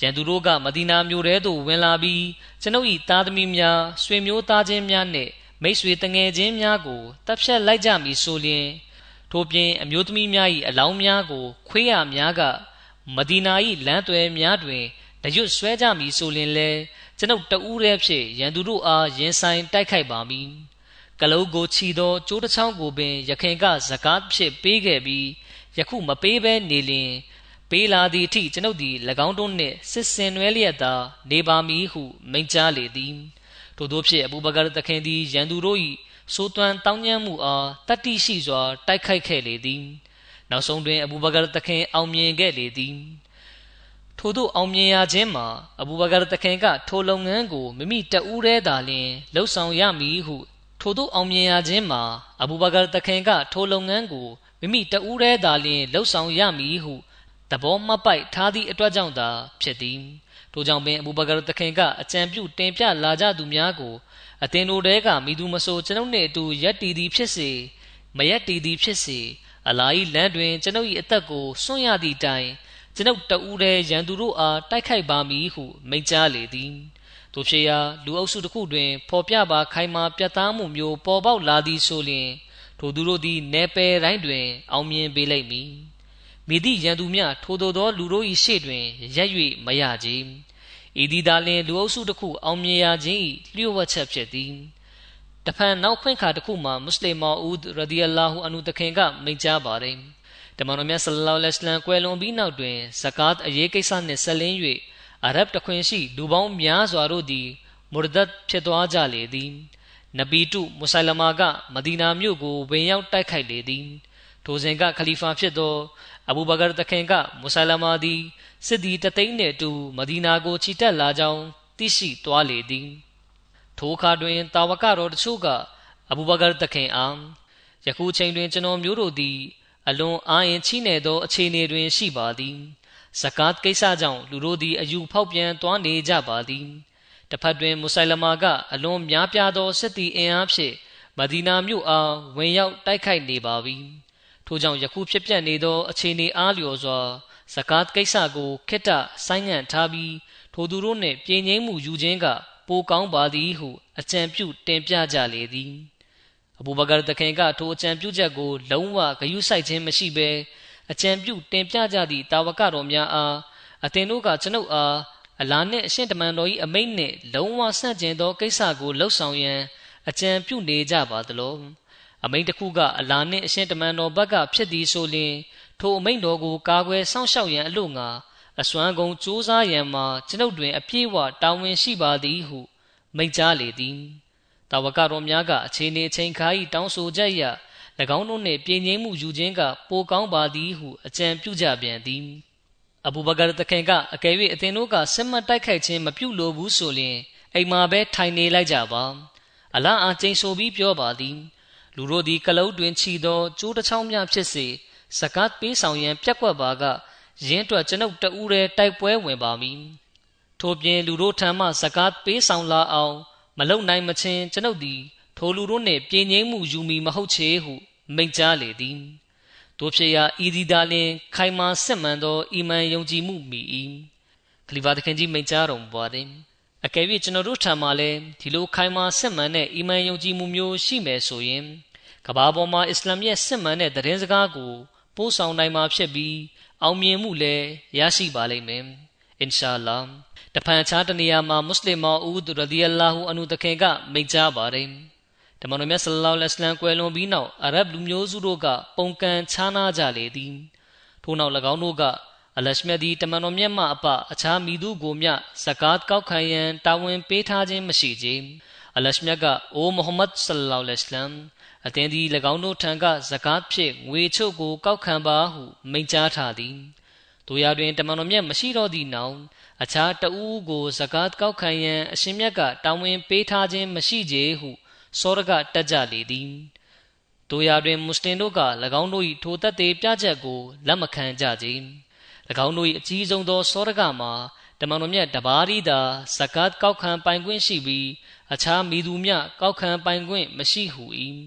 ရန်သူတို့ကမဒီနာမြို့ထဲသို့ဝင်လာပြီးကျွန်ုပ်၏သားသမီးများဆွေမျိုးသားချင်းများနှင့် မိတ်ဆွေတငယ်ချင်းများကိုတပ်ဖြတ်လိုက်ကြမည်ဆိုလျှင်ထို့ပြင်အမျိုးသမီးများ၏အလောင်းများကို ခွေးရများကမဒီနာ၏လမ်းသွဲများတွင်တရွတ်ဆွဲကြမည်ဆိုလျှင်လဲကျွန်ုပ်တဦးတည်းဖြင့်ရန်သူတို့အားရင်ဆိုင်တိုက်ခိုက်ပါမည်ကလုတ်ကိုချီသောကျိုးတစ်ချောင်းကိုပင်ရခင်ကဇကားဖြစ်ပေးခဲ့ပြီးယခုမပေးဘဲနေလျင်ပေးလာသည့်အထိကျွန်ုပ်သည်၎င်းတို့နှင့်စစ်စင်နွယ်လျက်သာနေပါမည်ဟုမိန့်ကြားလေသည် ထို့သောဖြင့်အဘူဘကာသခင်သည်ရန်သူတို့၏ဆိုးသွမ်းတောင်းကျမ်းမှုအားတတ္တိရှိစွာတိုက်ခိုက်ခဲ့လေသည်နောက်ဆုံးတွင်အဘူဘကာသခင်အောင်မြင်ခဲ့လေသည်ထို့သောအောင်မြင်ရခြင်းမှာအဘူဘကာသခင်ကထိုလုပ်ငန်းကိုမိမိတဦးတည်းသာလျှင်လှုပ်ဆောင်ရမည်ဟုထို့သောအောင်မြင်ရခြင်းမှာအဘူဘကာသခင်ကထိုလုပ်ငန်းကိုမိမိတဦးတည်းသာလျှင်လှုပ်ဆောင်ရမည်ဟုသဘောမပိုက်ထားသည့်အတွက်ကြောင့်သာဖြစ်သည် ထို့ကြောင့်ပင်အဘူဘကာတခင်ကအကြံပြုတင်ပြလာကြသူများကိုအသင်တို့တဲကမိသူမဆိုကျွန်ုပ်နှင့်အတူရက်တီသည်ဖြစ်စေမရက်တီသည်ဖြစ်စေအလာဤလမ်းတွင်ကျွန်ုပ်၏အသက်ကိုစွန့်ရသည့်တိုင်ကျွန်ုပ်တဦးတည်းရန်သူတို့အားတိုက်ခိုက်ပါမည်ဟုမိန့်ကြားလေသည်တို့ဖြစ်ရာလူအုပ်စုတစ်ခုတွင်ဖော်ပြပါခိုင်မာပြတ်သားမှုမျိုးပေါ်ပေါက်လာသည်ဆိုလျှင်ထိုသူတို့သည်내ပယ်တိုင်းတွင် အောင်မြင်ပေလိမ့်မည်မိသည့်ရန်သူများထိုသို့သောလူတို့၏ရှေ့တွင်ရက်၍မရကြ ဤသည်သာလျှင်လူအုပ်စုတစ်ခုအောင်မြင်ရခြင်း၏လျှို့ဝှက်ချက်ဖြစ်သည်တဖန်နောက်ခွင့်ခါတစ်ခုမှာမွတ်စလင်မော်ဦးရဒီအလာဟူအန်ဟူတခင်ကမိန့်ကြားပါတယ်တမန်တော်မြတ်ဆလလောလဟ်အလัยဟိကွယ်လွန်ပြီးနောက်တွင်ဇကာတ်အရေးကိစ္စနှင့်ဆက်လင်း၍အရဗ်တခွင်ရှိလူပေါင်းများစွာတို့သည်မူရဒတ်ဖြစ်သွားကြလေသည်နဗီတုမုဆိုင်လမာကမဒီနာမြို့ကိုဝင်ရောက်တိုက်ခိုက်လေသည်ထိုစဉ်ကခလီဖာဖြစ်သောအဘူဘကာတခင်ကမုဆိုင်လမာသည် စစ်သည်တသိန်းနှင့်အတူမဒီနာကိုချီတက်လာကြောင်းသိရှိသွားလေသည်ထိုအခါတွင်တာဝကတော်တချို့ကအဘူဘကာတခင်အားယခုချိန်တွင်ကျွန်တော်မျိုးတို့သည် အလွန်အာရင်ချိနေသောအခြေအနေတွင်ရှိပါသည်ဇကာတ်ကိစ္စကြောင့်လူတို့သည်အယူဖောက်ပြန်သွားနေကြပါသည်တစ်ဖက်တွင်မုဆိုင်လမာကအလွန်များပြားသောစစ်သည်အင်အားဖြင့်မဒီနာမြို့အားဝင်ရောက်တိုက်ခိုက်နေပါပြီထို့ကြောင့်ယခုဖြစ်ပျက်နေသောအခြေအနေအားလျော်စွာ ဇကာတ်ကိစ္စကိုခိတ္တဆိုင်းငံ့ထားပြီးထိုသူတို့နှင့်ပြည်ငိမ့်မှုယူခြင်းကပိုကောင်းပါသည်ဟုအကြံပြုတင်ပြကြလေသည်အဘူဘကာတခင်ကထိုအကြံပြုချက်ကို လုံးဝဂရုစိုက်ခြင်းမရှိဘဲအကြံပြုတင်ပြကြသည့်တာဝကတော်များအားအသင်တို့ကကျွန်ုပ်အားအလာနှင့်အရှင်တမန်တော်၏အမိန့်နှင့်လုံးဝဆန့်ကျင်သောကိစ္စကိုလှုပ်ဆောင်ရန်အကြံပြုနေကြပါသလိုအမိန့်တစ်ခုကအလာနှင့်အရှင်တမန်တော်ဘက်ကဖြစ်သည်ဆိုလျှင် ထိုအမိန့်တော်ကို ကာကွယ်စောင့်ရှောက်ရန်အလို့ငါအစွမ်းကုန်စူးစမ်းရန်မှာကျွန်ုပ်တွင် အပြည့်အဝတာဝန်ရှိပါသည်ဟု မိန့်ကြားလေသည်တာဝကတော်များကအခြေအနေအချိန်ခါ၏တောင်းဆိုချက်အရ၎င်းတို့နှင့်ပြည်ငြိမ်းမှုယူခြင်းကပိုကောင်းပါသည်ဟုအကြံပြုကြပြန်သည်အဘူဘကာတခင်ကအကယ်၍အသင်တို့ကစစ်မှတ်တိုက်ခိုက်ခြင်းမပြုလိုဘူးဆိုလျှင်အိမ်မှာပဲထိုင်နေလိုက်ကြပါအလားအကျိန်ဆိုပြီးပြောပါသည် လူတို့သည်ကလုံးတွင်ခြီသောကျိုးတစ်ချောင်းများဖြစ်စေ စကားပေးဆောင်ရန်ပြက်ကွက်ပါကရင်းအတွက်ကျွန်ုပ်တဦးတည်းတိုက်ပွဲဝင်ပါမည်ထို့ပြင်လူတို့ထံမှစကားပေးဆောင်လာအောင် မလုံနိုင်မချင်းကျွန်ုပ်သည်ထိုလူတို့နှင့်ပြင်းငိမ့်မှုယူမီမဟုတ်ချေဟုမိန့်ကြားလေသည်တို့ဖြစ်ရာဤဒီဒါလင် ခိုင်မာစစ်မှန်သောအီမန်ယုံကြည်မှုမိ၏ခလီဖာသခင်ကြီးမိန့်ကြားတော်မူပါတယ်အကယ်၍ကျွန်တော်တို့ထံမှာလည်းဒီလိုခိုင်မာစစ်မှန်တဲ့အီမန်ယုံကြည်မှုမျိုးရှိမယ်ဆိုရင်ကဘာပေါ်မှာအစ္စလာမ်ရဲ့စစ်မှန်တဲ့သတင်းစကားကို ပို့ဆောင်နိုင်မှာဖြစ်ပြီးအောင်မြင်မှုလည်းရရှိပါလိမ့်မယ်အင်ရှာလာတဖန်ခြားတနေရာမှာမွတ်စလင်မောဦးဒ်ရဒီအလာဟူအန်ဟူတခင်ကမိန့်ကြားပါတယ်တမန်တော်မြတ်ဆလလောလဟ်အလัยဟ်ကွယ်လွန်ပြီးနောက်အာရဗ်လူမျိုးစုတို့ကပုံကံခြားနာကြလေသည်ထို့နောက်၎င်းတို့ကအလရှမြတ်သည်တမန်တော်မြတ်မှအပအခြားမိသူကိုမျှဇကာတ်ကောက်ခံရန်တာဝန်ပေးထားခြင်းမရှိကြ အလရှမြတ်ကအိုမုဟမ္မဒ်ဆလလောလဟ်အလัยဟ်အသင်သည်၎င်းတို့ထံကဇကာတ်ဖြင့်ငွေချုပ်ကိုကောက်ခံပါဟုမိန့်ကြားထားသည်တို့ရတွင်တမန်တော်မြတ်မရှိတော့သည့်နောက်အခြားတဦးကိုဇကာတ်ကောက်ခံရန်အရှင်မြတ်ကတာဝန်ပေးထားခြင်းမရှိကြဟုစောရကတက်ကြလေသည်တို့ရတွင်မွတ်စလင်တို့က၎င်းတို့၏ထိုသက်သေပြချက်ကိုလက်မခံကြကြ၎င်းတို့၏အကြီးဆုံးသောစောရကမှာတမန်တော်မြတ်တပါးရီသာဇကာတ်ကောက်ခံပိုင်ခွင့်ရှိပြီး အခြားမိသူမြကောက်ခံပိုင်ခွင့်မရှိဟု၏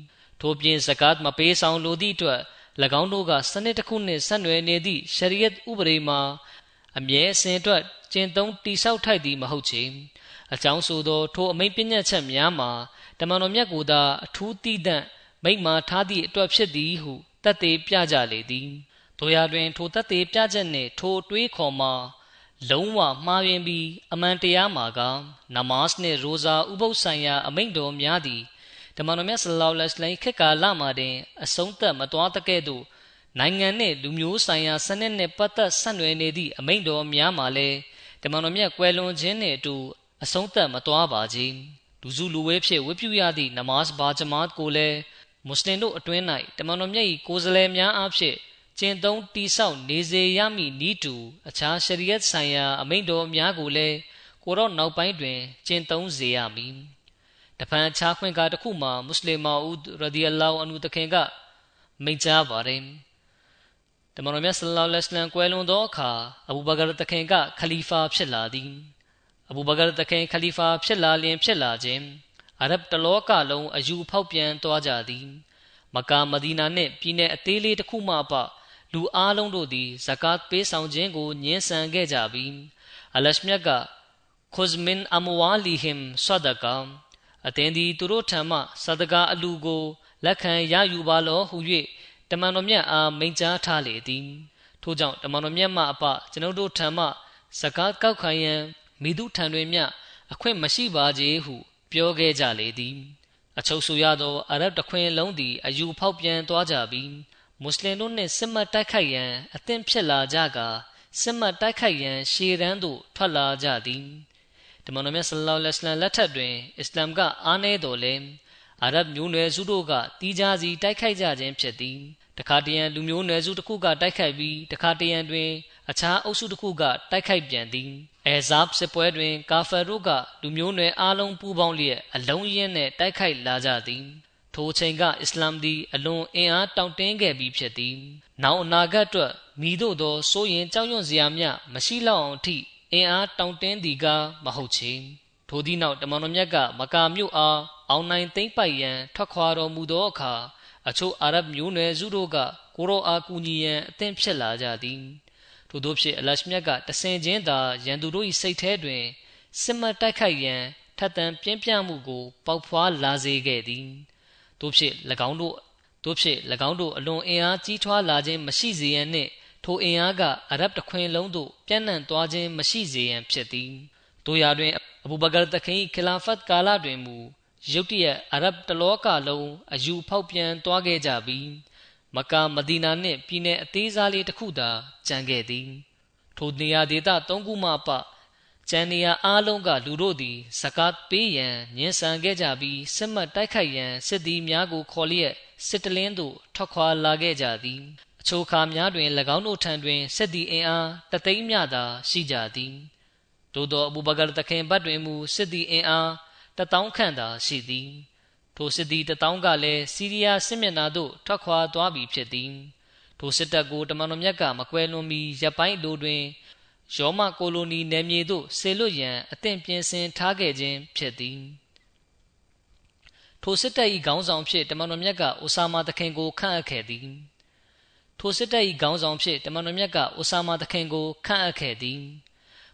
ထို့ပြင်ဇကာတ်မပေးဆောင်လိုသည့်အတွက်၎င်းတို့ကစနစ်တစ်ခုနှင့်ဆက်နွယ်နေသည့်ရှရီယတ်ဥပဒေမှာအမြဲအစဉ်အတွက်ကျင့်သုံးတိဆောက်ထိုက်သည်မဟုတ်ချေအကြောင်းဆိုသောထိုအမိန့်ပညာချက်များမှာတမန်တော်မြတ်ကိုသာအထူးတည်တံ့မိန့်မာထားသည့်အတွက်ဖြစ်သည်ဟုတတ်သေးပြကြလေသည်တို့ရာတွင် ထိုတတ်သေးပြချက်နှင့်ထိုတွေးခေါ်မှာ လုံးဝမှားယွင်းပြီးအမှန်တရားမှာကနမတ်နှင့်ရိုဇာဥပုသ်ဆိုင်ရာအမိန့်တော်များသည်တမန်တော်မြတ်ဆလ္လာလဟ်အလိုင်းခေတ်ကာလမှာတင်အဆုံးသတ်မသွားတဲ့ကဲ့သို့နိုင်ငံနှင့်လူမျိုးဆိုင်ရာစနစ်နှင့်ပတ်သက်ဆက်နွယ်နေသည့်အမိန့်တော်များမှာလည်းတမန်တော်မြတ်ကွယ်လွန်ခြင်းနှင့်အတူအဆုံးသတ်မသွားပါကြီးလူစုလူဝဲဖြစ်ဝတ်ပြုရသည့်နမတ်ဘာဂျမတ်ကိုလည်းမွတ်စလင်တို့အတွင်း၌တမန်တော်မြတ်၏ကိုယ်စားလှယ်များအားဖြင့် ကျင့်သုံးတိဆောက်နေစေရမည့်ဤတူအခြားရှရီယတ်ဆိုင်ရာအမိန့်တော်များကိုလည်းကိုတော့နောက်ပိုင်းတွင် ကျင့်သုံးစေရမည်တဖန်ခြားခွင့်ကားတစ်ခုမှာမွတ်စလင်မာဦးရဒီအလာအန်ဟူတခင်ကမိန့်ကြားပါတယ်တမန်တော်မြတ်ဆလ္လာလဟ်အလိုင်းကွယ်လွန်သောအခါအဘူဘကာတခင်ကခလီဖာဖြစ်လာသည်အဘူဘကာတခင်ခလီဖာဖြစ်လာလျင်ဖြစ်လာခြင်းအာရဗ်တလောကလုံးအယူဖောက်ပြန်သွားကြသည် မကာမဒီနာနှင့်ပြည်내အသေးလေးတစ်ခုမှပ လူအားလုံးတို့သည်ဇကာတ်ပေးဆောင်ခြင်းကိုညှင်းဆန်ခဲ့ကြပြီးအလရှမြတ်ကခွဇ်မင်အမဝါလီဟင်ဆဒကာအသင်သည်သူတို့ထံမှစဒကာအလူကိုလက်ခံရယူပါလောဟု၍တမန်တော်မြတ်အားမိန့်ကြားထားလေသည်ထို့ကြောင့်တမန်တော်မြတ်မှအပကျွန်ုပ်တို့ထံမှစကားကောက်ခံရန်မိသူထံတွင်မြအခွင့်မရှိပါကြဟု ပြောခဲ့ကြလေသည်အချုပ်ဆိုရသောအာရဗ်တခွင်လုံးသည်အယူဖောက်ပြန်သွားကြပြီး မွတ်စလင်တို့နှင့်စစ်မှတ်တိုက်ခိုက်ရန်အသင့်ဖြစ်လာကြကာစစ်မှတ်တိုက်ခိုက်ရန်ရှေ့တန်းသို့ထွက်လာကြသည်တမန်တော်မြတ်ဆလ္လာလဟ်အလัยဟ်လက်ထက်တွင်အစ္စလာမ်ကအားနည်းတော်လဲအာရဗ်မျိုးနွယ်စုတို့ကတီးခြားစီတိုက်ခိုက်ကြခြင်းဖြစ်သည်တခါတရံလူမျိုးနွယ်စုတစ်ခုကတိုက်ခိုက်ပြီးတခါတရံတွင် အခြားအုပ်စုတစ်ခုကတိုက်ခိုက်ပြန်သည်အဲဇာဘ်စစ်ပွဲတွင် ကာဖာတို့ကလူမျိုးနွယ်အားလုံးပူးပေါင်းလျက်အလုံးရင်းနဲ့တိုက်ခိုက်လာကြသည် ထိုချိန်ကအစ္စလာမ်သည် အလွန်အင်အားတောင့်တင်းခဲ့ပြီးဖြစ်သည်နောက်အနာဂတ်အတွက်မိတို့သော စိုးရင်ကြောက်ရွံ့စရာမျှမရှိလောက်အောင်အထိအင်အားတောင့်တင်းသည်ကမဟုတ်ချေထိုသည့်နောက်တမန်တော်မြတ်ကမကာမြို့အားအောင်နိုင်သိမ့်ပိုက်ရန်ထွက်ခွာတော်မူသောအခါအချို့အာရဗ်မျိုးနွယ်စုတို့ကကိုရောအားကူညီရန်အသင့်ဖြစ်လာကြသည်ထို့သောဖြင့်အလရှမြတ်ကတဆင်ချင်းသာရန်သူတို့၏စိတ်ထဲတွင်စစ်မှတ်တိုက်ခိုက်ရန်ထပ်တန်ပြင်းပြမှုကိုပေါက်ဖွာလာစေခဲ့သည် တို့ဖြင့်၎င်းတို့တို့ဖြင့်၎င်းတို့အလွန်အင်အားကြီးထွားလာခြင်းမရှိစေရန်နှင့်ထိုအင်အားကအရဗ်တခွင်လုံးသို့ပြန့်နှံ့သွားခြင်းမရှိစေရန်ဖြစ်သည်တို့ရာတွင်အဘူဘကာတခင်ခလာဖတ်ကာလတွင်မူရုတ်တရက်အရဗ်တလောကလုံးအယူဖောက်ပြန်သွားခဲ့ကြပြီးမကာမဒီနာနှင့်ပြည်내အသေးစားလေးတစ်ခုသာကျန်ခဲ့သည်ထိုနေရာဒေသ၃ခုမှအပ ကျန်နေရာအားလုံးကလူတို့သည်ဇကာတ်ပေးရန်ညှဉ်းဆန်ခဲ့ကြပြီးစစ်မှတ်တိုက်ခိုက်ရန်စစ်သည်များကိုခေါ်လျက်စစ်တလင်းသို့ထွက်ခွာလာခဲ့ကြသည်အချိုခါများတွင်၎င်းတို့ထံတွင်စစ်သည်အင်အားတသိန်းမြသာရှိကြသည်သို့သောအဘူဘကာတခင်ဘတ်တွင်မူစစ်သည်အင်အားတထောင်ခန့်သာရှိသည်ထိုစစ်သည်တထောင်ကလည်းစီးရီးယားစစ်မျက်နှာသို့ထွက်ခွာသွားပြီဖြစ်သည်ထိုစစ်တပ်ကိုတမန်တော်မြတ်ကမကွဲလွန်မီရပ်ပိုင်းလိုတွင် ရောမကိုလိုနီနယ်မြေသို့ဆေလွတ်ရန်အသင့်ပြင်ဆင်ထားခဲ့ခြင်းဖြစ်သည်ထိုစစ်တပ်၏ခေါင်းဆောင်ဖြစ်တမန်တော်မြတ်ကအိုဆာမာတခင်ကိုခန့်အပ်ခဲ့သည်ထိုစစ်တပ်၏ခေါင်းဆောင်ဖြစ်တမန်တော်မြတ်ကအိုဆာမာတခင်ကိုခန့်အပ်ခဲ့သည်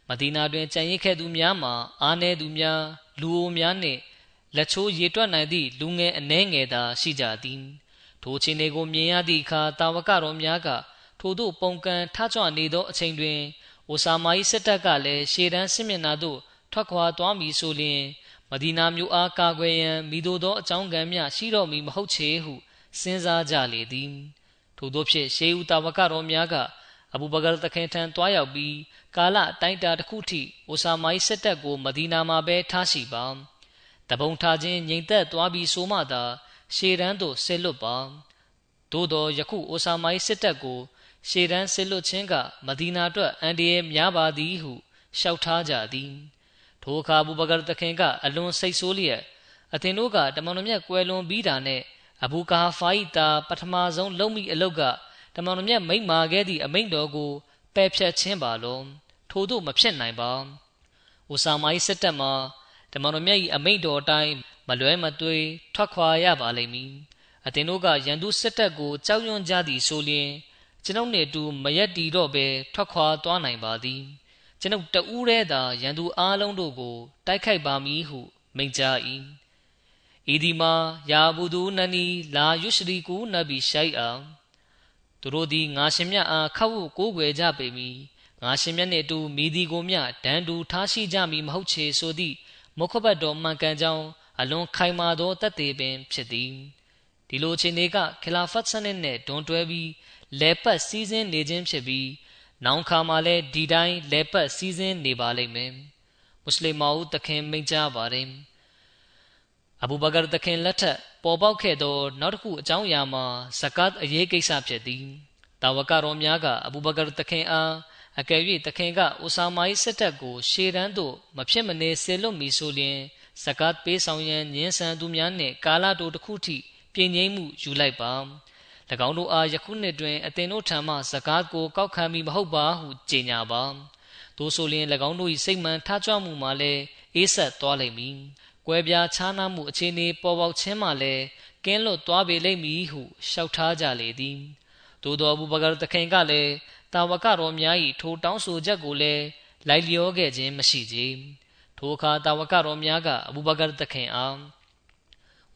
မဒီနာတွင်ကြံရစ်ခဲ့သူများမှာအားနည်းသူများလူအိုများနှင့်လက်ချိုးရေတွက်နိုင်သည့်လူငယ်အနှဲငယ်သာရှိကြသည်ထိုခြေနေကိုမြင်ရသည့်အခါတာဝကတော်များကထို့သို့ပုံကံထကြွနေသောအချိန်တွင် အိုဆာမာ၏စစ်တပ်ကလည်းရှေ့တန်းစစ်မျက်နှာသို့ထွက်ခွာသွားမည်ဆိုလျှင်မဒီနာမြို့အားကာကွယ်ရန်မိတို့သောအကြောင်းကံများရှိတော်မူမဟုတ်ချေဟုစဉ်းစားကြလေသည်ထို့သောဖြင့်ရှေးဦးတာဝကတော်များကအဘူဘကာတခင်ထံတွားရောက်ပြီးကာလအတိုင်းတာတစ်ခုထိအိုဆာမာ၏စစ်တပ်ကိုမဒီနာမှာပဲထားရှိပါတပုံထားခြင်းငြိမ်သက်သွားပြီးဆိုမှသာရှေ့တန်းသို့ဆစ်လွတ်ပါသို့သောယခုအိုဆာမာ၏စစ်တပ်ကို ရှေ့တန်းဆစ်လွတ်ခြင်းကမဒီနာအတွက်အန်ဒီရဲ့များပါသည်ဟုလျှောက်ထားကြသည်ထိုအခါဘူဘကာတခင်ကအလွန်စိတ်ဆိုးလျက်အသင်တို့ကတမန်တော်မြတ်ကွယ်လွန်ပြီးတာနဲ့အဘူကာဖာဤတာပထမဆုံးလုံမိအလုတ်ကတမန်တော်မြတ်မိန့်မာခဲ့သည့်အမိန့်တော်ကိုပယ်ဖြတ်ခြင်းပါလုံးထို့သို့မဖြစ်နိုင်ပါ။အိုဆာမိုင်းစစ်တပ်မှာတမန်တော်မြတ်၏အမိန့်တော်အတိုင်းမလွဲမသွေထွက်ခွာရပါလိမ့်မည်။အသင်တို့ကရန်သူစစ်တပ်ကိုကြောက်ရွံ့ကြသည်ဆိုလျှင် ကျွန်ုပ်နှင့်အတူမရက်တီတော့ဘဲထွက်ခွာသွားနိုင်ပါသည်။ကျွန်ုပ်တဦးတည်းသာရန်သူအားလုံးတို့ကို တိုက်ခိုက်ပါမည်ဟုမိန့်ကြား၏။ဤဒီမှာယာဘူဒူနနီလာယုရှရီကူနဗီရှိုင်အာသူတို့သည်ငါရှင်မြတ်အားခောက်ဝကိုးကွယ်ကြပေမည်ငါရှင်မြတ်နှင့်အတူမိဒီကိုမြဒန်တူထားရှိကြမည်မဟုတ်ချေဆိုသည့်မုခဘတ်တော်မှန်ကန်ကြောင်းအလွန်ခိုင်မာသောတတ်သေးပင်ဖြစ်သည်ဒီလိုအခြေအနေကခလာဖတ်စနစ်နဲ့ဒွန်တွဲပြီး လဲပတ်စည်းစင်းနေခြင်းဖြစ်ပြီးနောင်ခါမှာလည်းဒီတိုင်းလဲပတ်စည်းစင်းနေပါလိမ့်မယ်မွတ်စလင်မအူတခင်မိန့်ကြားပါတယ်အဘူဘကာတခင်လက်ထက်ပေါ်ပေါက်ခဲ့သောနောက်တစ်ခုအကြောင်းအရာမှာဇကတ်အရေးကိစ္စဖြစ်သည်တာဝကတော်များကအဘူဘကာတခင်အားအကယ်၍တခင်ကအိုဆာမာ၏စစ်တပ်ကိုရှေ့တန်းသို့မဖြစ်မနေဆေလွတ်မီဆိုလျင်ဇကတ်ပေးဆောင်ရန်ညှင်းဆန်သူများနှင့်ကာလတိုတစ်ခုထိ ပြည်ငိမ့်မှုယူလိုက်ပါ၎ င်းတို့အားယခုနှစ်တွင်အသင်တို့ထံမှဇကာတ်ကိုကောက်ခံမိမဟုတ်ပါဟုကြေညာပါသို့ဆိုလျင်၎င်းတို့၏စိတ်မှန်ထားကြွမှုမှာလည်းအေးဆက်သွားလိမ့်မည်ကွဲပြားခြားနားမှုအခြေအနေပေါ်ပေါက်ခြင်းမှာလည်းကင်းလွတ်သွားပေလိမ့်မည်ဟုလျှောက်ထားကြလေသည်သို့တော်ဘူဘကာတခင်ကလည်းတာဝကတော်များ၏ထိုတောင်းဆိုချက်ကိုလည်းလိုက်လျောခဲ့ခြင်းမရှိကြထိုအခါတာဝကတော်များကအဘူဘကာတခင်အား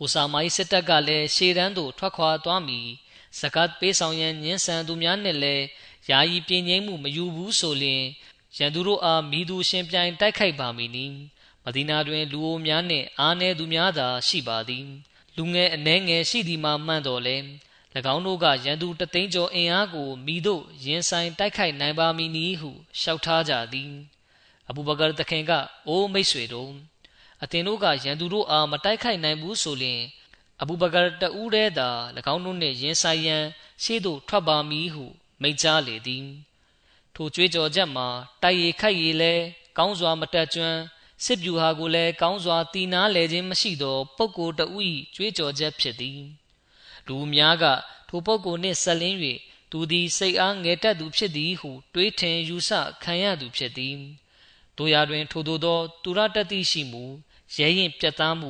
ဥစာမိုင်းစစ်တပ်ကလည်းရှေ့တန်းသို့ထွက်ခွာသွားမည် ဇကတ်ပေးဆောင်ရန်ညှင်းဆန်သူများနှင့်လည်းယာယီပြင်းငိမ့်မှုမယူဘူးဆိုလျှင်ရန်သူတို့အားမိသူရှင်ပြိုင်တိုက်ခိုက်ပါမည်နီမဒီနာတွင် လူအိုများနှင့်အားနည်းသူများသာရှိပါသည် လူငယ်အနှဲငယ်ရှိသည်မှာမှန်တော်လဲ၎င်းတို့ကရန်သူတသိန်းကျော်အင်အားကိုမိတို့ရင်ဆိုင်တိုက်ခိုက်နိုင်ပါမည်နည်းဟုလျှောက်ထားကြသည်အဘူဘကာတခင်ကအိုးမိတ်ဆွေတို့အသင်တို့ကရန်သူတို့အားမတိုက်ခိုက်နိုင်ဘူးဆိုရင် အဘူဘကာတဦးတည်းသာ၎င်းတို့နှင့်ရင်ဆိုင်ရန်ရှေ့သို့ထွက်ပါမည်ဟုမိန့်ကြားလေသည်ထိုကြွေးကြော်ချက်မှာတိုက်ရခိုက်ရလဲကောင်းစွာမတက်ကျွမ်းစစ်ပြူဟာကိုလည်းကောင်းစွာတီနာလဲခြင်းမရှိသောပုဂ္ဂိုလ်တဦး၏ကြွေးကြော်ချက်ဖြစ်သည်လူများကထိုပုဂ္ဂိုလ်နှင့်ဆက်လင်း၍သူသည်စိတ်အားငယ်တက်သူဖြစ်သည်ဟု တွေးထင်ယူဆခံရသူဖြစ်သည်တို့ရာတွင် ထိုသို့သော သူရတတိရှိမှုရဲရင်ပြတ်သားမှု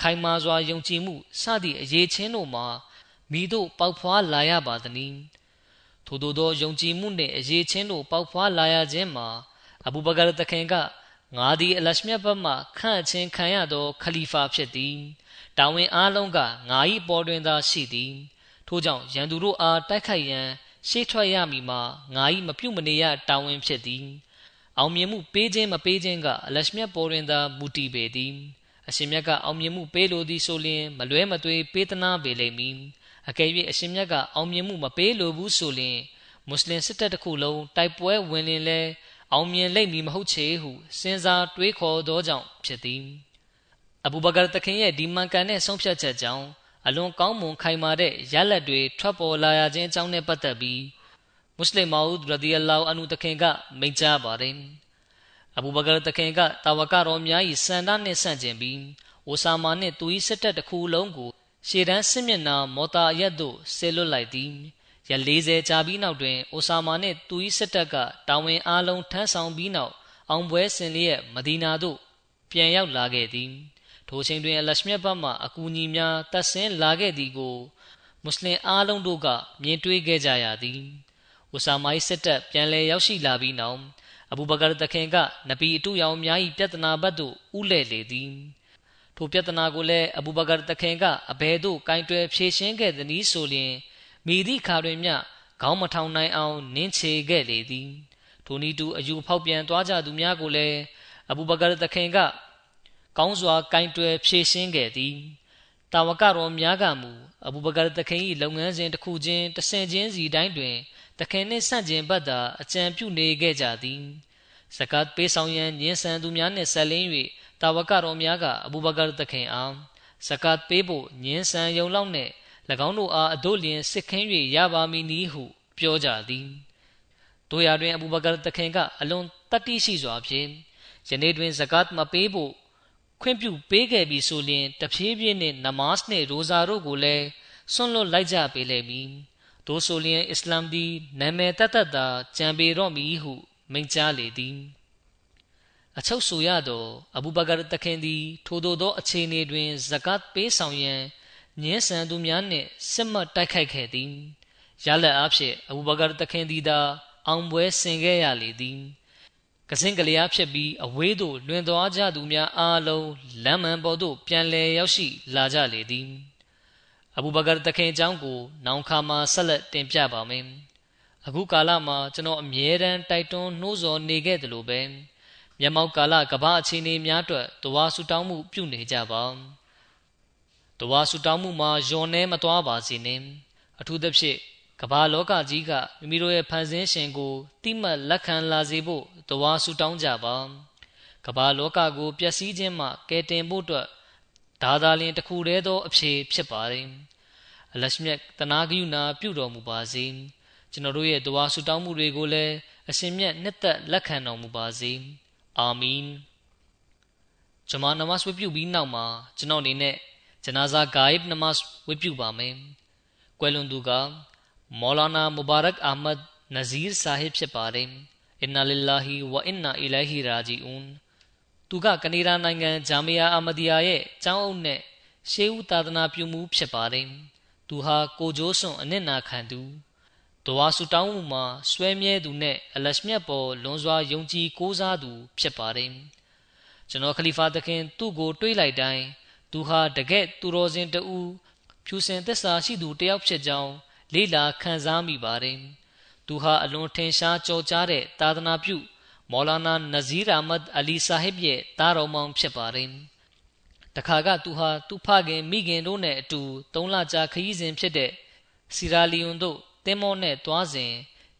ခိုင်မာစွာယုံကြည်မှုစသည့်အရေးချင်းတို့မှာမိတို့ပေါက်ဖွားလာရပါသည်။ထို့သောသောယုံကြည်မှုနှင့်အရေးချင်းတို့ပေါက်ဖွားလာရခြင်းမှာအဘူဘကာတခင်ကငါသည်အလရှမြတ်ဘက်မှခန့်အချင်းခံရသော ခလီဖာဖြစ်သည်။တာဝန်အားလုံးကငါ၏ပေါ်တွင်သာရှိသည်။ထို့ကြောင့်ရန်သူတို့အားတိုက်ခိုက်ရန်ရှေ့ထွက်ရမည်မှာငါ၏မပြုတ်မနေရတာဝန်ဖြစ်သည်။အောင်မြင်မှုပေးခြင်းမပေးခြင်းကအလရှမြတ်ပေါ်တွင်သာမူတည်ပေသည်။ အရှင်မြတ်ကအောင်မြင်မှုပေးလိုသည်ဆိုလျှင်မလွဲမသွေပေးသနာပေလိမ့်မည်အကယ်၍အရှင်မြတ်ကအောင်မြင်မှုမပေးလိုဘူးဆိုလျှင်မမွတ်စလင်စစ်တပ်တစ်ခုလုံးတိုက်ပွဲဝင်လင်လဲအောင်မြင်လိမ့်မည်မဟုတ်ချေဟုစဉ်းစားတွေးခေါ်သောကြောင့်ဖြစ်သည်အဘူဘကာတခင်ရဲ့ဒီမှန်ကန်တဲ့ဆုံးဖြတ်ချက်ကြောင့်အလွန်ကောင်းမွန်ခိုင်မာတဲ့ရလဒ်တွေထွက်ပေါ်လာရခြင်းအကြောင်းနဲ့ပတ်သက်ပြီးမွတ်စလင်မာဦးရဒီအလာအန်ဟူတခင်ကမိန့်ကြားပါတယ် အဘူဘကာတခင်ကတာဝကတော်များ၏စန္ဒနှင့်ဆန့်ကျင်ပြီးအိုဆာမာနှင့်သူ၏စစ်တပ်တစ်ခုလုံးကိုရှေ့တန်းစစ်မျက်နှာမော်တာအရက်သို့ဆဲလွတ်လိုက်သည်ရ40ကြာပြီးနောက်တွင်အိုဆာမာနှင့်သူ၏စစ်တပ်ကတာဝန်အားလုံးထမ်းဆောင်ပြီးနောက်အောင်ပွဲဆင်လျက်မဒီနာသို့ပြန်ရောက်လာခဲ့သည်ထိုချိန်တွင်အလရှမြတ်ဘတ်မှအကူအညီများတပ်ဆင်းလာခဲ့သည်ကိုမွတ်စလင်အားလုံးတို့ကမြင်တွေ့ခဲ့ကြရသည်။ဥဆာမိုင်းစစ်တပ်ပြန်လည်ရောက်ရှိလာပြီးနောက် အဘူဘကာတခင်ကနဗီအတူရောင်များ၏ပြဿနာဘက်သို့ဥလဲလေသည်။ထိုပြဿနာကိုလည်းအဘူဘကာတခင်ကအဘယ်သို့ကင်တွယ်ဖြေရှင်းခဲ့သနည်းဆိုလျှင်မိသည့်ခါတွင်မျှခေါင်းမထောင်နိုင်အောင်နင်းချေခဲ့လေသည်။ထိုနည်းတူအယူဖောက်ပြန်သွားကြသူများကိုလည်းအဘူဘကာတခင်ကကောင်းစွာကင်တွယ်ဖြည့်ရှင်းခဲ့သည်တာဝကတော်များကမူအဘူဘကာတခင်၏လုပ်ငန်းစဉ်တစ်ခုချင်းတဆင်ချင်းစီတိုင်းတွင် တခင်နှင့်ဆန့်ကျင်ဘက်သာအကြံပြုနေခဲ့ကြသည်စကတ်ပေးဆောင်ရန်ညှင်းဆန်သူများနှင့်ဆက်လင်း၍တာဝကတော်များကအဘူဘကာတခင်အားစကတ်ပေးဖို့ညှင်းဆန်ယုံလောက်နှင့်၎င်းတို့အားအတို့လျင်စစ်ခင်း၍ရပါမည်နည်းဟု ပြောကြသည်တို့ရာတွင်အဘူဘကာတခင်ကအလွန်တတ္တိရှိစွာဖြင့်ယနေ့တွင်ဇကတ်မပေးဖို့ခွင့်ပြုပေးခဲ့ပြီဆိုရင်တဖြည်းဖြည်းနဲ့နမတ်နဲ့ရိုဇာတို့ကိုလည်းဆွန့်လွတ်လိုက်ကြပေလိမ့်မည်။ သို့ဆိုလျှင်အစ္စလာမ်သည်နာမည်တတ်တတ်သာကြံပေတော့မည်ဟု မိန့်ကြားလေသည်။အချုပ်ဆိုရသောအဘူဘကာတခင်သည် ထိုသို့သောအခြေအနေတွင်ဇကတ်ပေးဆောင်ရန်ညင်းဆန်သူများနှင့်စစ်မှတ်တိုက်ခိုက်ခဲ့သည်။ရလက်အားဖြင့်အဘူဘကာတခင်သည်သာအောင်ပွဲဆင်ခဲ့ရလေသည်။ကစင်ကလျားဖြစ်ပြီးအဝေးသို့လွင်သွားကြသူများအားလုံးလမ်းမှန်ပေါ်သို့ပြန်လည်ရောက်ရှိလာကြလေသည် အဘူဘကာတခင်အကြောင်းကိုနောင်ခါမှာဆက်လက်တင်ပြပါမယ်အခုကာလမှာကျွန်တော်အမြဲတမ်းတိုက်တွန်းနှိုးဆော်နေခဲ့တယ်လို့ပဲမျက်မှောက်ကာလကဘာအခြေအနေများအတွက်တဝါဆူတောင်းမှုပြုနေကြပါတဝါဆူတောင်းမှုမှာယွန်နေမသွားပါစေနဲ့အထူးသဖြင့်ကမ္ဘာလောကကြီးကမိမိတို့ရဲ့ဖန်ဆင်းရှင်ကိုတိမှတ်လက်ခံလာစေဖို့တဝါဆူတောင်းကြပါကမ္ဘာလောကကိုပျက်စီးခြင်းမှကယ်တင်ဖို့အတွက် ဒါသာလျှင်တခုတည်းသောအဖြေဖြစ်ပါတယ်အလရှမြတ်တနာဂယုနာပြုတော်မူပါစေကျွန်တော်တို့ရဲ့တဝါဆူတောင်းမှုတွေကိုလည်းအရှင်မြတ်နှစ်သက်လက်ခံတော်မူပါစေအာမင်ဂျမာနမတ်ဝတ်ပြုပြီးနောက်မှာကျွန်တော်အနေနဲ့ဂျနာဇာဂိုင်ဘ်နမတ်ဝတ်ပြုပါမယ်ကွယ်လွန်သူကမောလာနာမူဘာရက်အာမတ်နဇီးဆာဟစ်ဖြစ်ပါတယ်အင်နာလ illah ဝအင်နာအီလိုင်ဟီရာဂျီအွန် သူကကနေဒါနိုင်ငံဂျာမီယာအာမဒီယာရဲ့ကျောင်းအုပ်နဲ့ရှေးဦးသာသနာပြုမှုဖြစ်ပါတယ်သူဟာကိုဂျိုးစွန်အနစ်နာခံသူတဝါဆူတောင်းမှုမှာဆွဲမြဲသူနဲ့အလရှမြတ်ပေါ်လွန်စွာယုံကြည်ကိုးစားသူဖြစ်ပါတယ်ကျွန်တော်ခလီဖာသခင်သူ့ကိုတွေးလိုက်တိုင်းသူဟာတကယ့်သူတော်စင်တူဖြူစင်သစ္စာရှိသူတယောက်ဖြစ်ကြောင်းလေ့လာခံစားမိပါတယ်။သူဟာအလွန်ထင်ရှားကြော်ကြားတဲ့သာသနာပြု မော်လာနာနဇီးရာမတ်အလီဆာဟစ်ရဲ့သားတော်မောင်ဖြစ်ပါတယ်။တခါကသူဟာသူ့ဖခင်မိခင်တို့နဲ့အတူသုံးလကြာခရီးစဉ်ဖြစ်တဲ့စီရာလီယွန်တို့တင်းမောနဲ့တွားစဉ်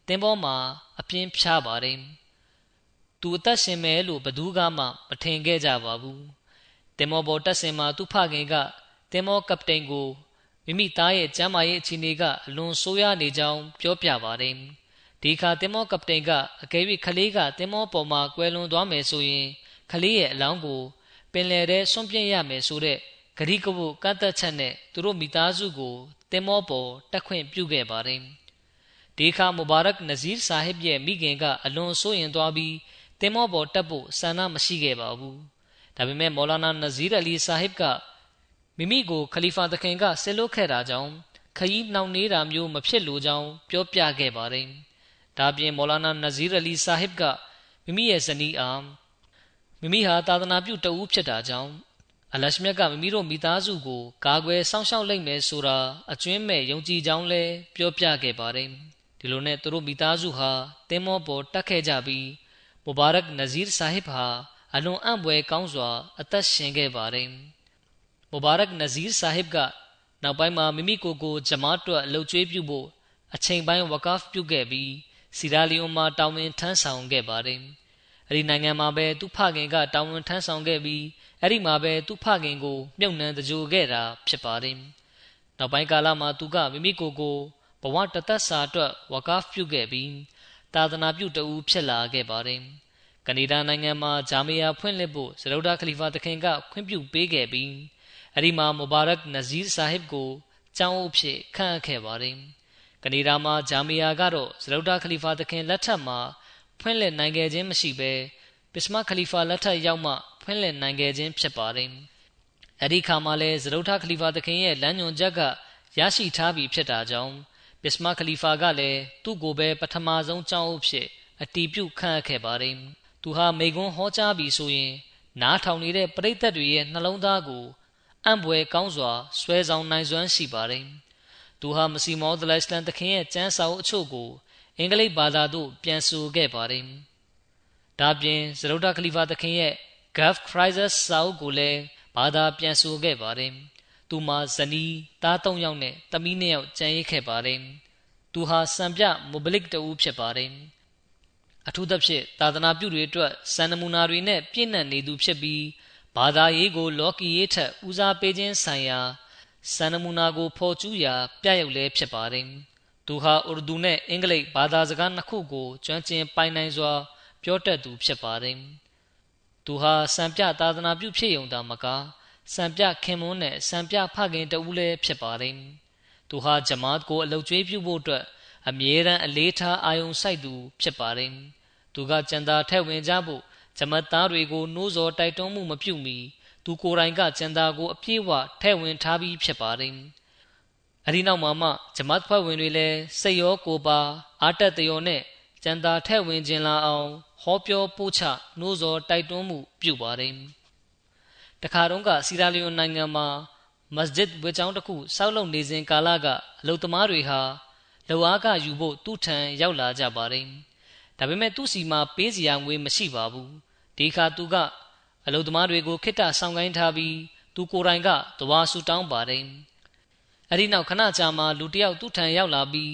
တင်းမောမှာအပြင်းဖြားပါတယ်။သူအသက်ရှင်မယ်လို့ဘသူကမှမထင်ခဲ့ကြပါဘူး။တင်းမောပေါ်တက်စင်မှာသူ့ဖခင်ကတင်းမောကပတိန်ကိုမိမိသားရဲ့ကျမ်းမာရေးအခြေအနေကအလွန်ဆိုးရွားနေကြောင်းပြောပြပါတယ်။ ဒီခါတင်မောကပတိန်ကအကယ်၍ခလေးကတင်မောပေါ်မှာကွယ်လွန်သွားမယ်ဆိုရင်ခလေးရဲ့အလောင်းကိုပင်လယ်ထဲဆွန့်ပြစ်ရမယ်ဆိုတဲ့ဂရိကဝတ်ကန့်သက်ချက်နဲ့သူတို့မိသားစုကိုတင်မောပေါ်တက်ခွင့်ပြုခဲ့ပါတယ်။ဒီခါမူဘာရက်နဇီးဆာဟစ်ရဲ့မိခင်ကအလွန်ဆိုးရင်သွားပြီးတင်မောပေါ်တက်ဖို့ဆန္ဒမရှိခဲ့ပါဘူး။ဒါပေမဲ့မော်လာနာနဇီးအလီဆာဟစ်ကမိမိကိုခလီဖာသခင်ကဆစ်လို့ခဲ့တာကြောင့်ခရီးနှောင့်နှေးတာမျိုးမဖြစ်လိုကြောင်းပြောပြခဲ့ပါတယ်။ ဒါပြင်မော်လာနာနဇီရအလီဆာဟစ်ကမိမိရဲ့ဇနီးအားမိမိဟာသာသနာပြုတအူးဖြစ်တာကြောင့်အလရှမြတ်ကမိမိတို့မိသားစုကို ကာကွယ်စောင့်ရှောက်လိုက်မယ်ဆိုတာအကျွင်းမဲ့ယုံကြည်ကြောင်းလည်းပြောပြခဲ့ပါတယ်။ဒီလိုနဲ့သူတို့မိသားစုဟာတင်းမောပေါ်တက်ခဲ့ကြပြီးမူဘာရက်နဇီရ်ဆာဟစ်ဟာအလွန်အံ့ဖွယ်ကောင်းစွာ အသက်ရှင်ခဲ့ပါတယ်။မူဘာရက်နဇီးဆာဟစ်ကနောက်ပိုင်းမှာမိမိကိုယ်ကိုဂျမားတွက်လှုပ်ကြွေးပြုဖို့အချိန်ပိုင်းဝကာဖ်ပြုခဲ့ပြီး စီရာလီယွန်မှာတာဝန်ထမ်းဆောင်ခဲ့ပါတယ်။အဲဒီနိုင်ငံမှာပဲသူ့ဖခင်ကတာဝန်ထမ်းဆောင်ခဲ့ပြီးအဲ့ဒီမှာပဲသူ့ဖခင်ကိုမြုပ်နှံတကြိုခဲ့တာဖြစ်ပါတယ်။နောက်ပိုင်းကာလမှာသူကမိမိကိုယ်ကိုဘဝတသက်စာအတွက်ဝကာဖ်ပြုခဲ့ပြီးသာသနာပြုတဦးဖြစ်လာခဲ့ပါတယ်။ကနေဒါနိုင်ငံမှာဂျာမီယာဖွင့်လှစ်ဖို့ဇရုဒ္ဒခလီဖာတခင်ကခွင့်ပြုပေးခဲ့ပြီးအဲ့ဒီမှာမူဘာရက်နဇီးဆာဟစ်ကိုကျောင်းအုပ်ဖြစ်ခန့်အပ်ခဲ့ပါတယ်။ ကနေဒါမှာဂျာမီယာကတော့ဇရုဒ္ဒခလီဖာတခင်လက်ထက်မှာဖွင့်လှစ်နိုင်ခဲ့ခြင်းမရှိဘဲပစ္စမခလီဖာလက်ထက်ရောက်မှဖွင့်လှစ်နိုင်ခဲ့ခြင်းဖြစ်ပါတယ်။အဲဒီခါမှာလဲဇရုဒ္ဒခလီဖာတခင်ရဲ့လမ်းညွှန်ချက်ကရရှိထားပြီဖြစ်တာကြောင့်ပစ္စမခလီဖာကလည်းသူ့ကိုပဲပထမဆုံးကျောင်းအုပ်ဖြစ်အတီးပြုတ်ခန့်အပ်ခဲ့ပါတယ်။သူဟာမိကွန်းဟောကြားပြီးဆိုရင် နားထောင်နေတဲ့ပရိသတ်တွေရဲ့နှလုံးသားကိုအံ့ဖွယ်ကောင်းစွာဆွဲဆောင်နိုင်စွမ်းရှိပါတယ်။ သူဟာမစီမောဒလိုင်စလန်တခင်ရဲ့ကျမ်းစာအုပ်အချို့ကိုအင်္ဂလိပ်ဘာသာသို့ပြန်ဆိုခဲ့ပါတယ်။ဒါပြင်ဇရုဒ္ဒခလီဖာတခင်ရဲ့ Gulf Crisis စာအုပ်ကိုလည်းဘာသာပြန်ဆိုခဲ့ပါတယ်။သူမှာဇနီးသား၃ယောက်နဲ့သမီး၂ယောက်ကျန်ရစ်ခဲ့ပါတယ်။သူဟာစံပြမိုဘလစ်တဦးဖြစ်ပါတယ်။အထူးသဖြင့်သာသနာပြုတွေအတွက်စံနမူနာတွေနဲ့ပြည့်နှံ့နေသူဖြစ်ပြီးဘာသာရေးကိုလော်ကီရေးထက်ဦးစားပေးခြင်းဆိုင်ရာ စံနမူနာကိုဖော်ကျူးရာ ပြရုပ်လည်းဖြစ်ပါတယ်။သူဟာအူရဒူနဲ့အင်္ဂလိပ်ဘာသာစကားနှစ်ခုကိုကျွမ်းကျင်ပိုင်နိုင်စွာ ပြောတတ်သူဖြစ်ပါတယ်။သူဟာစံပြသာသနာပြုဖြစ်ုံသာမကစံပြခင်မွန်းနဲ့စံပြဖခင်တဦးလည်းဖြစ်ပါတယ်။သူဟာဂျမာတ်ကိုအလုတ်ကျွေးပြုဖို့အတွက်အမြဲတမ်းအလေးထားအာယုံစိုက်သူဖြစ်ပါတယ်။သူကကြံသာထဲ့ဝင်ကြဖို့ဂျမတ်သားတွေကိုနှိုးဆော်တိုက်တွန်းမှုမပြုမီ သူကိုယ်တိုင်ကကျန်တာကိုအပြည့်အဝထဲ့ဝင်ထားပြီးဖြစ်ပါတယ်။အဲဒီနောက်မှာမှဂျမတ်ဖွဲ့ဝင်တွေလည်းစိတ်ရောကိုယ်ပါအာတက်တရောနဲ့ကျန်တာထဲ့ဝင်ခြင်းလာအောင်ဟောပြောပို့ချနှိုးဆော်တိုက်တွန်းမှုပြုပါတယ်။တခါတုန်းကစီရာလီယွန်နိုင်ငံမှာမစဂျစ်ဝေချောင်းတစ်ခုစောက်လုပ်နေစဉ်ကာလကအလုသမားတွေဟာလောအားကယူဖို့သူ့ထံရောက်လာကြပါတယ်။ဒါပေမဲ့သူ့စီမှာပေးစီရငွေမရှိပါဘူးဒီခါသူက အလုသမားတွေကိုခိတ္တဆောင်ကိုင်းထားပြီးသူကိုယ်တိုင်ကတဝါဆူတောင်းပါတယ်အဲ့ဒီနောက်ခဏကြာမှလူတယောက်သူ့ထံရောက်လာပြီး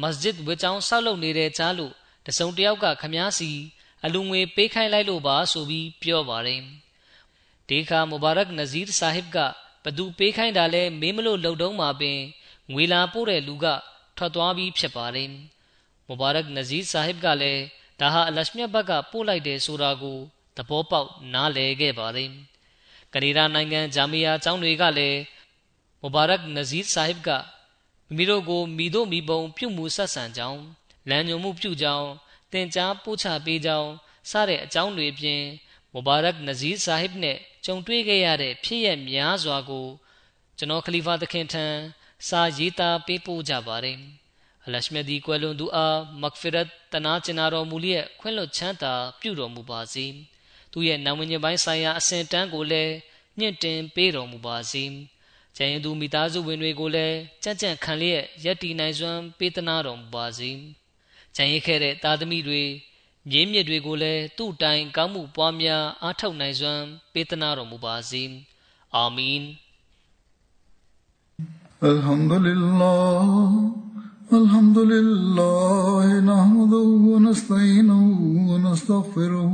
မစဂျစ်ဝေချောင်းဆောက်လုပ်နေတဲ့ကြားလို့တစုံတယောက်ကခမားစီအလူငွေပေးခိုင်းလိုက်လို့ပါဆိုပြီးပြောပါတယ်ဒီခါမူဘာရက်နဇီးဆာဟစ်ကဘသူပေးခိုင်းတာလဲမင်းမလို့လှုပ်တုံးမှာပင်ငွေလာပို့တဲ့လူကထွက်သွားပြီးဖြစ်ပါတယ်မူဘာရက်နဇီးဆာဟစ်ကလည်းဒါဟာအလရှမြတ်ဘက်ကပို့လိုက်တယ်ဆိုတာကို သဘောပေါက်နားလည်ခဲ့ပါတယ်။ကနေဒါနိုင်ငံဂျာမီယာကျောင်းတွေကလည်းမူဘာရက်နဇီးဆာဟစ်ကမိမိတို့ကိုမိတို့မိဘုံပြုမှုဆက်ဆံကြောင်းလမ်းညွှန်မှုပြုကြောင်းတင် जा ပို့ချပေးကြောင်းစတဲ့အကြောင်းတွေပြင်မူဘာရက်နဇီးဆာဟစ်နဲ့ကြုံတွေ့ခဲ့ရတဲ့ဖြစ်ရများစွာကိုကျွန်တော်ခလီဖာသခင်ထံစာရေးသားပေးပို့ကြပါတယ်။အလရှမြဒီကွယ်လွန်သူအားမဂ်ဖီရတ်တနာကျင်နာတော်မူလျက်ခွင့်လွတ်ချမ်းသာပြုတော်မူပါစေ သူရဲ့နာမည်ပိုင်းဆိုင်ရာအစဉ်တန်းကိုလည်းညှင့်တင်ပေးတော်မူပါစေကျန်ရင်သူမိသားစုဝင်တွေကိုလည်းကြံ့ကြံ့ခံလျက်ယက်တီနိုင်စွမ်းပေးသနာတော်မူပါစေကျန်ရခဲ့တဲ့သားသမီးတွေမြင်းမြစ်တွေကိုလည်းသူ့တိုင်ကောင်းမှုပွားများအားထုတ်နိုင်စွမ်းပေးသနာတော်မူပါစေအာမင် الحمد لله الحمد لله نحمده ونستعينه ونستغفره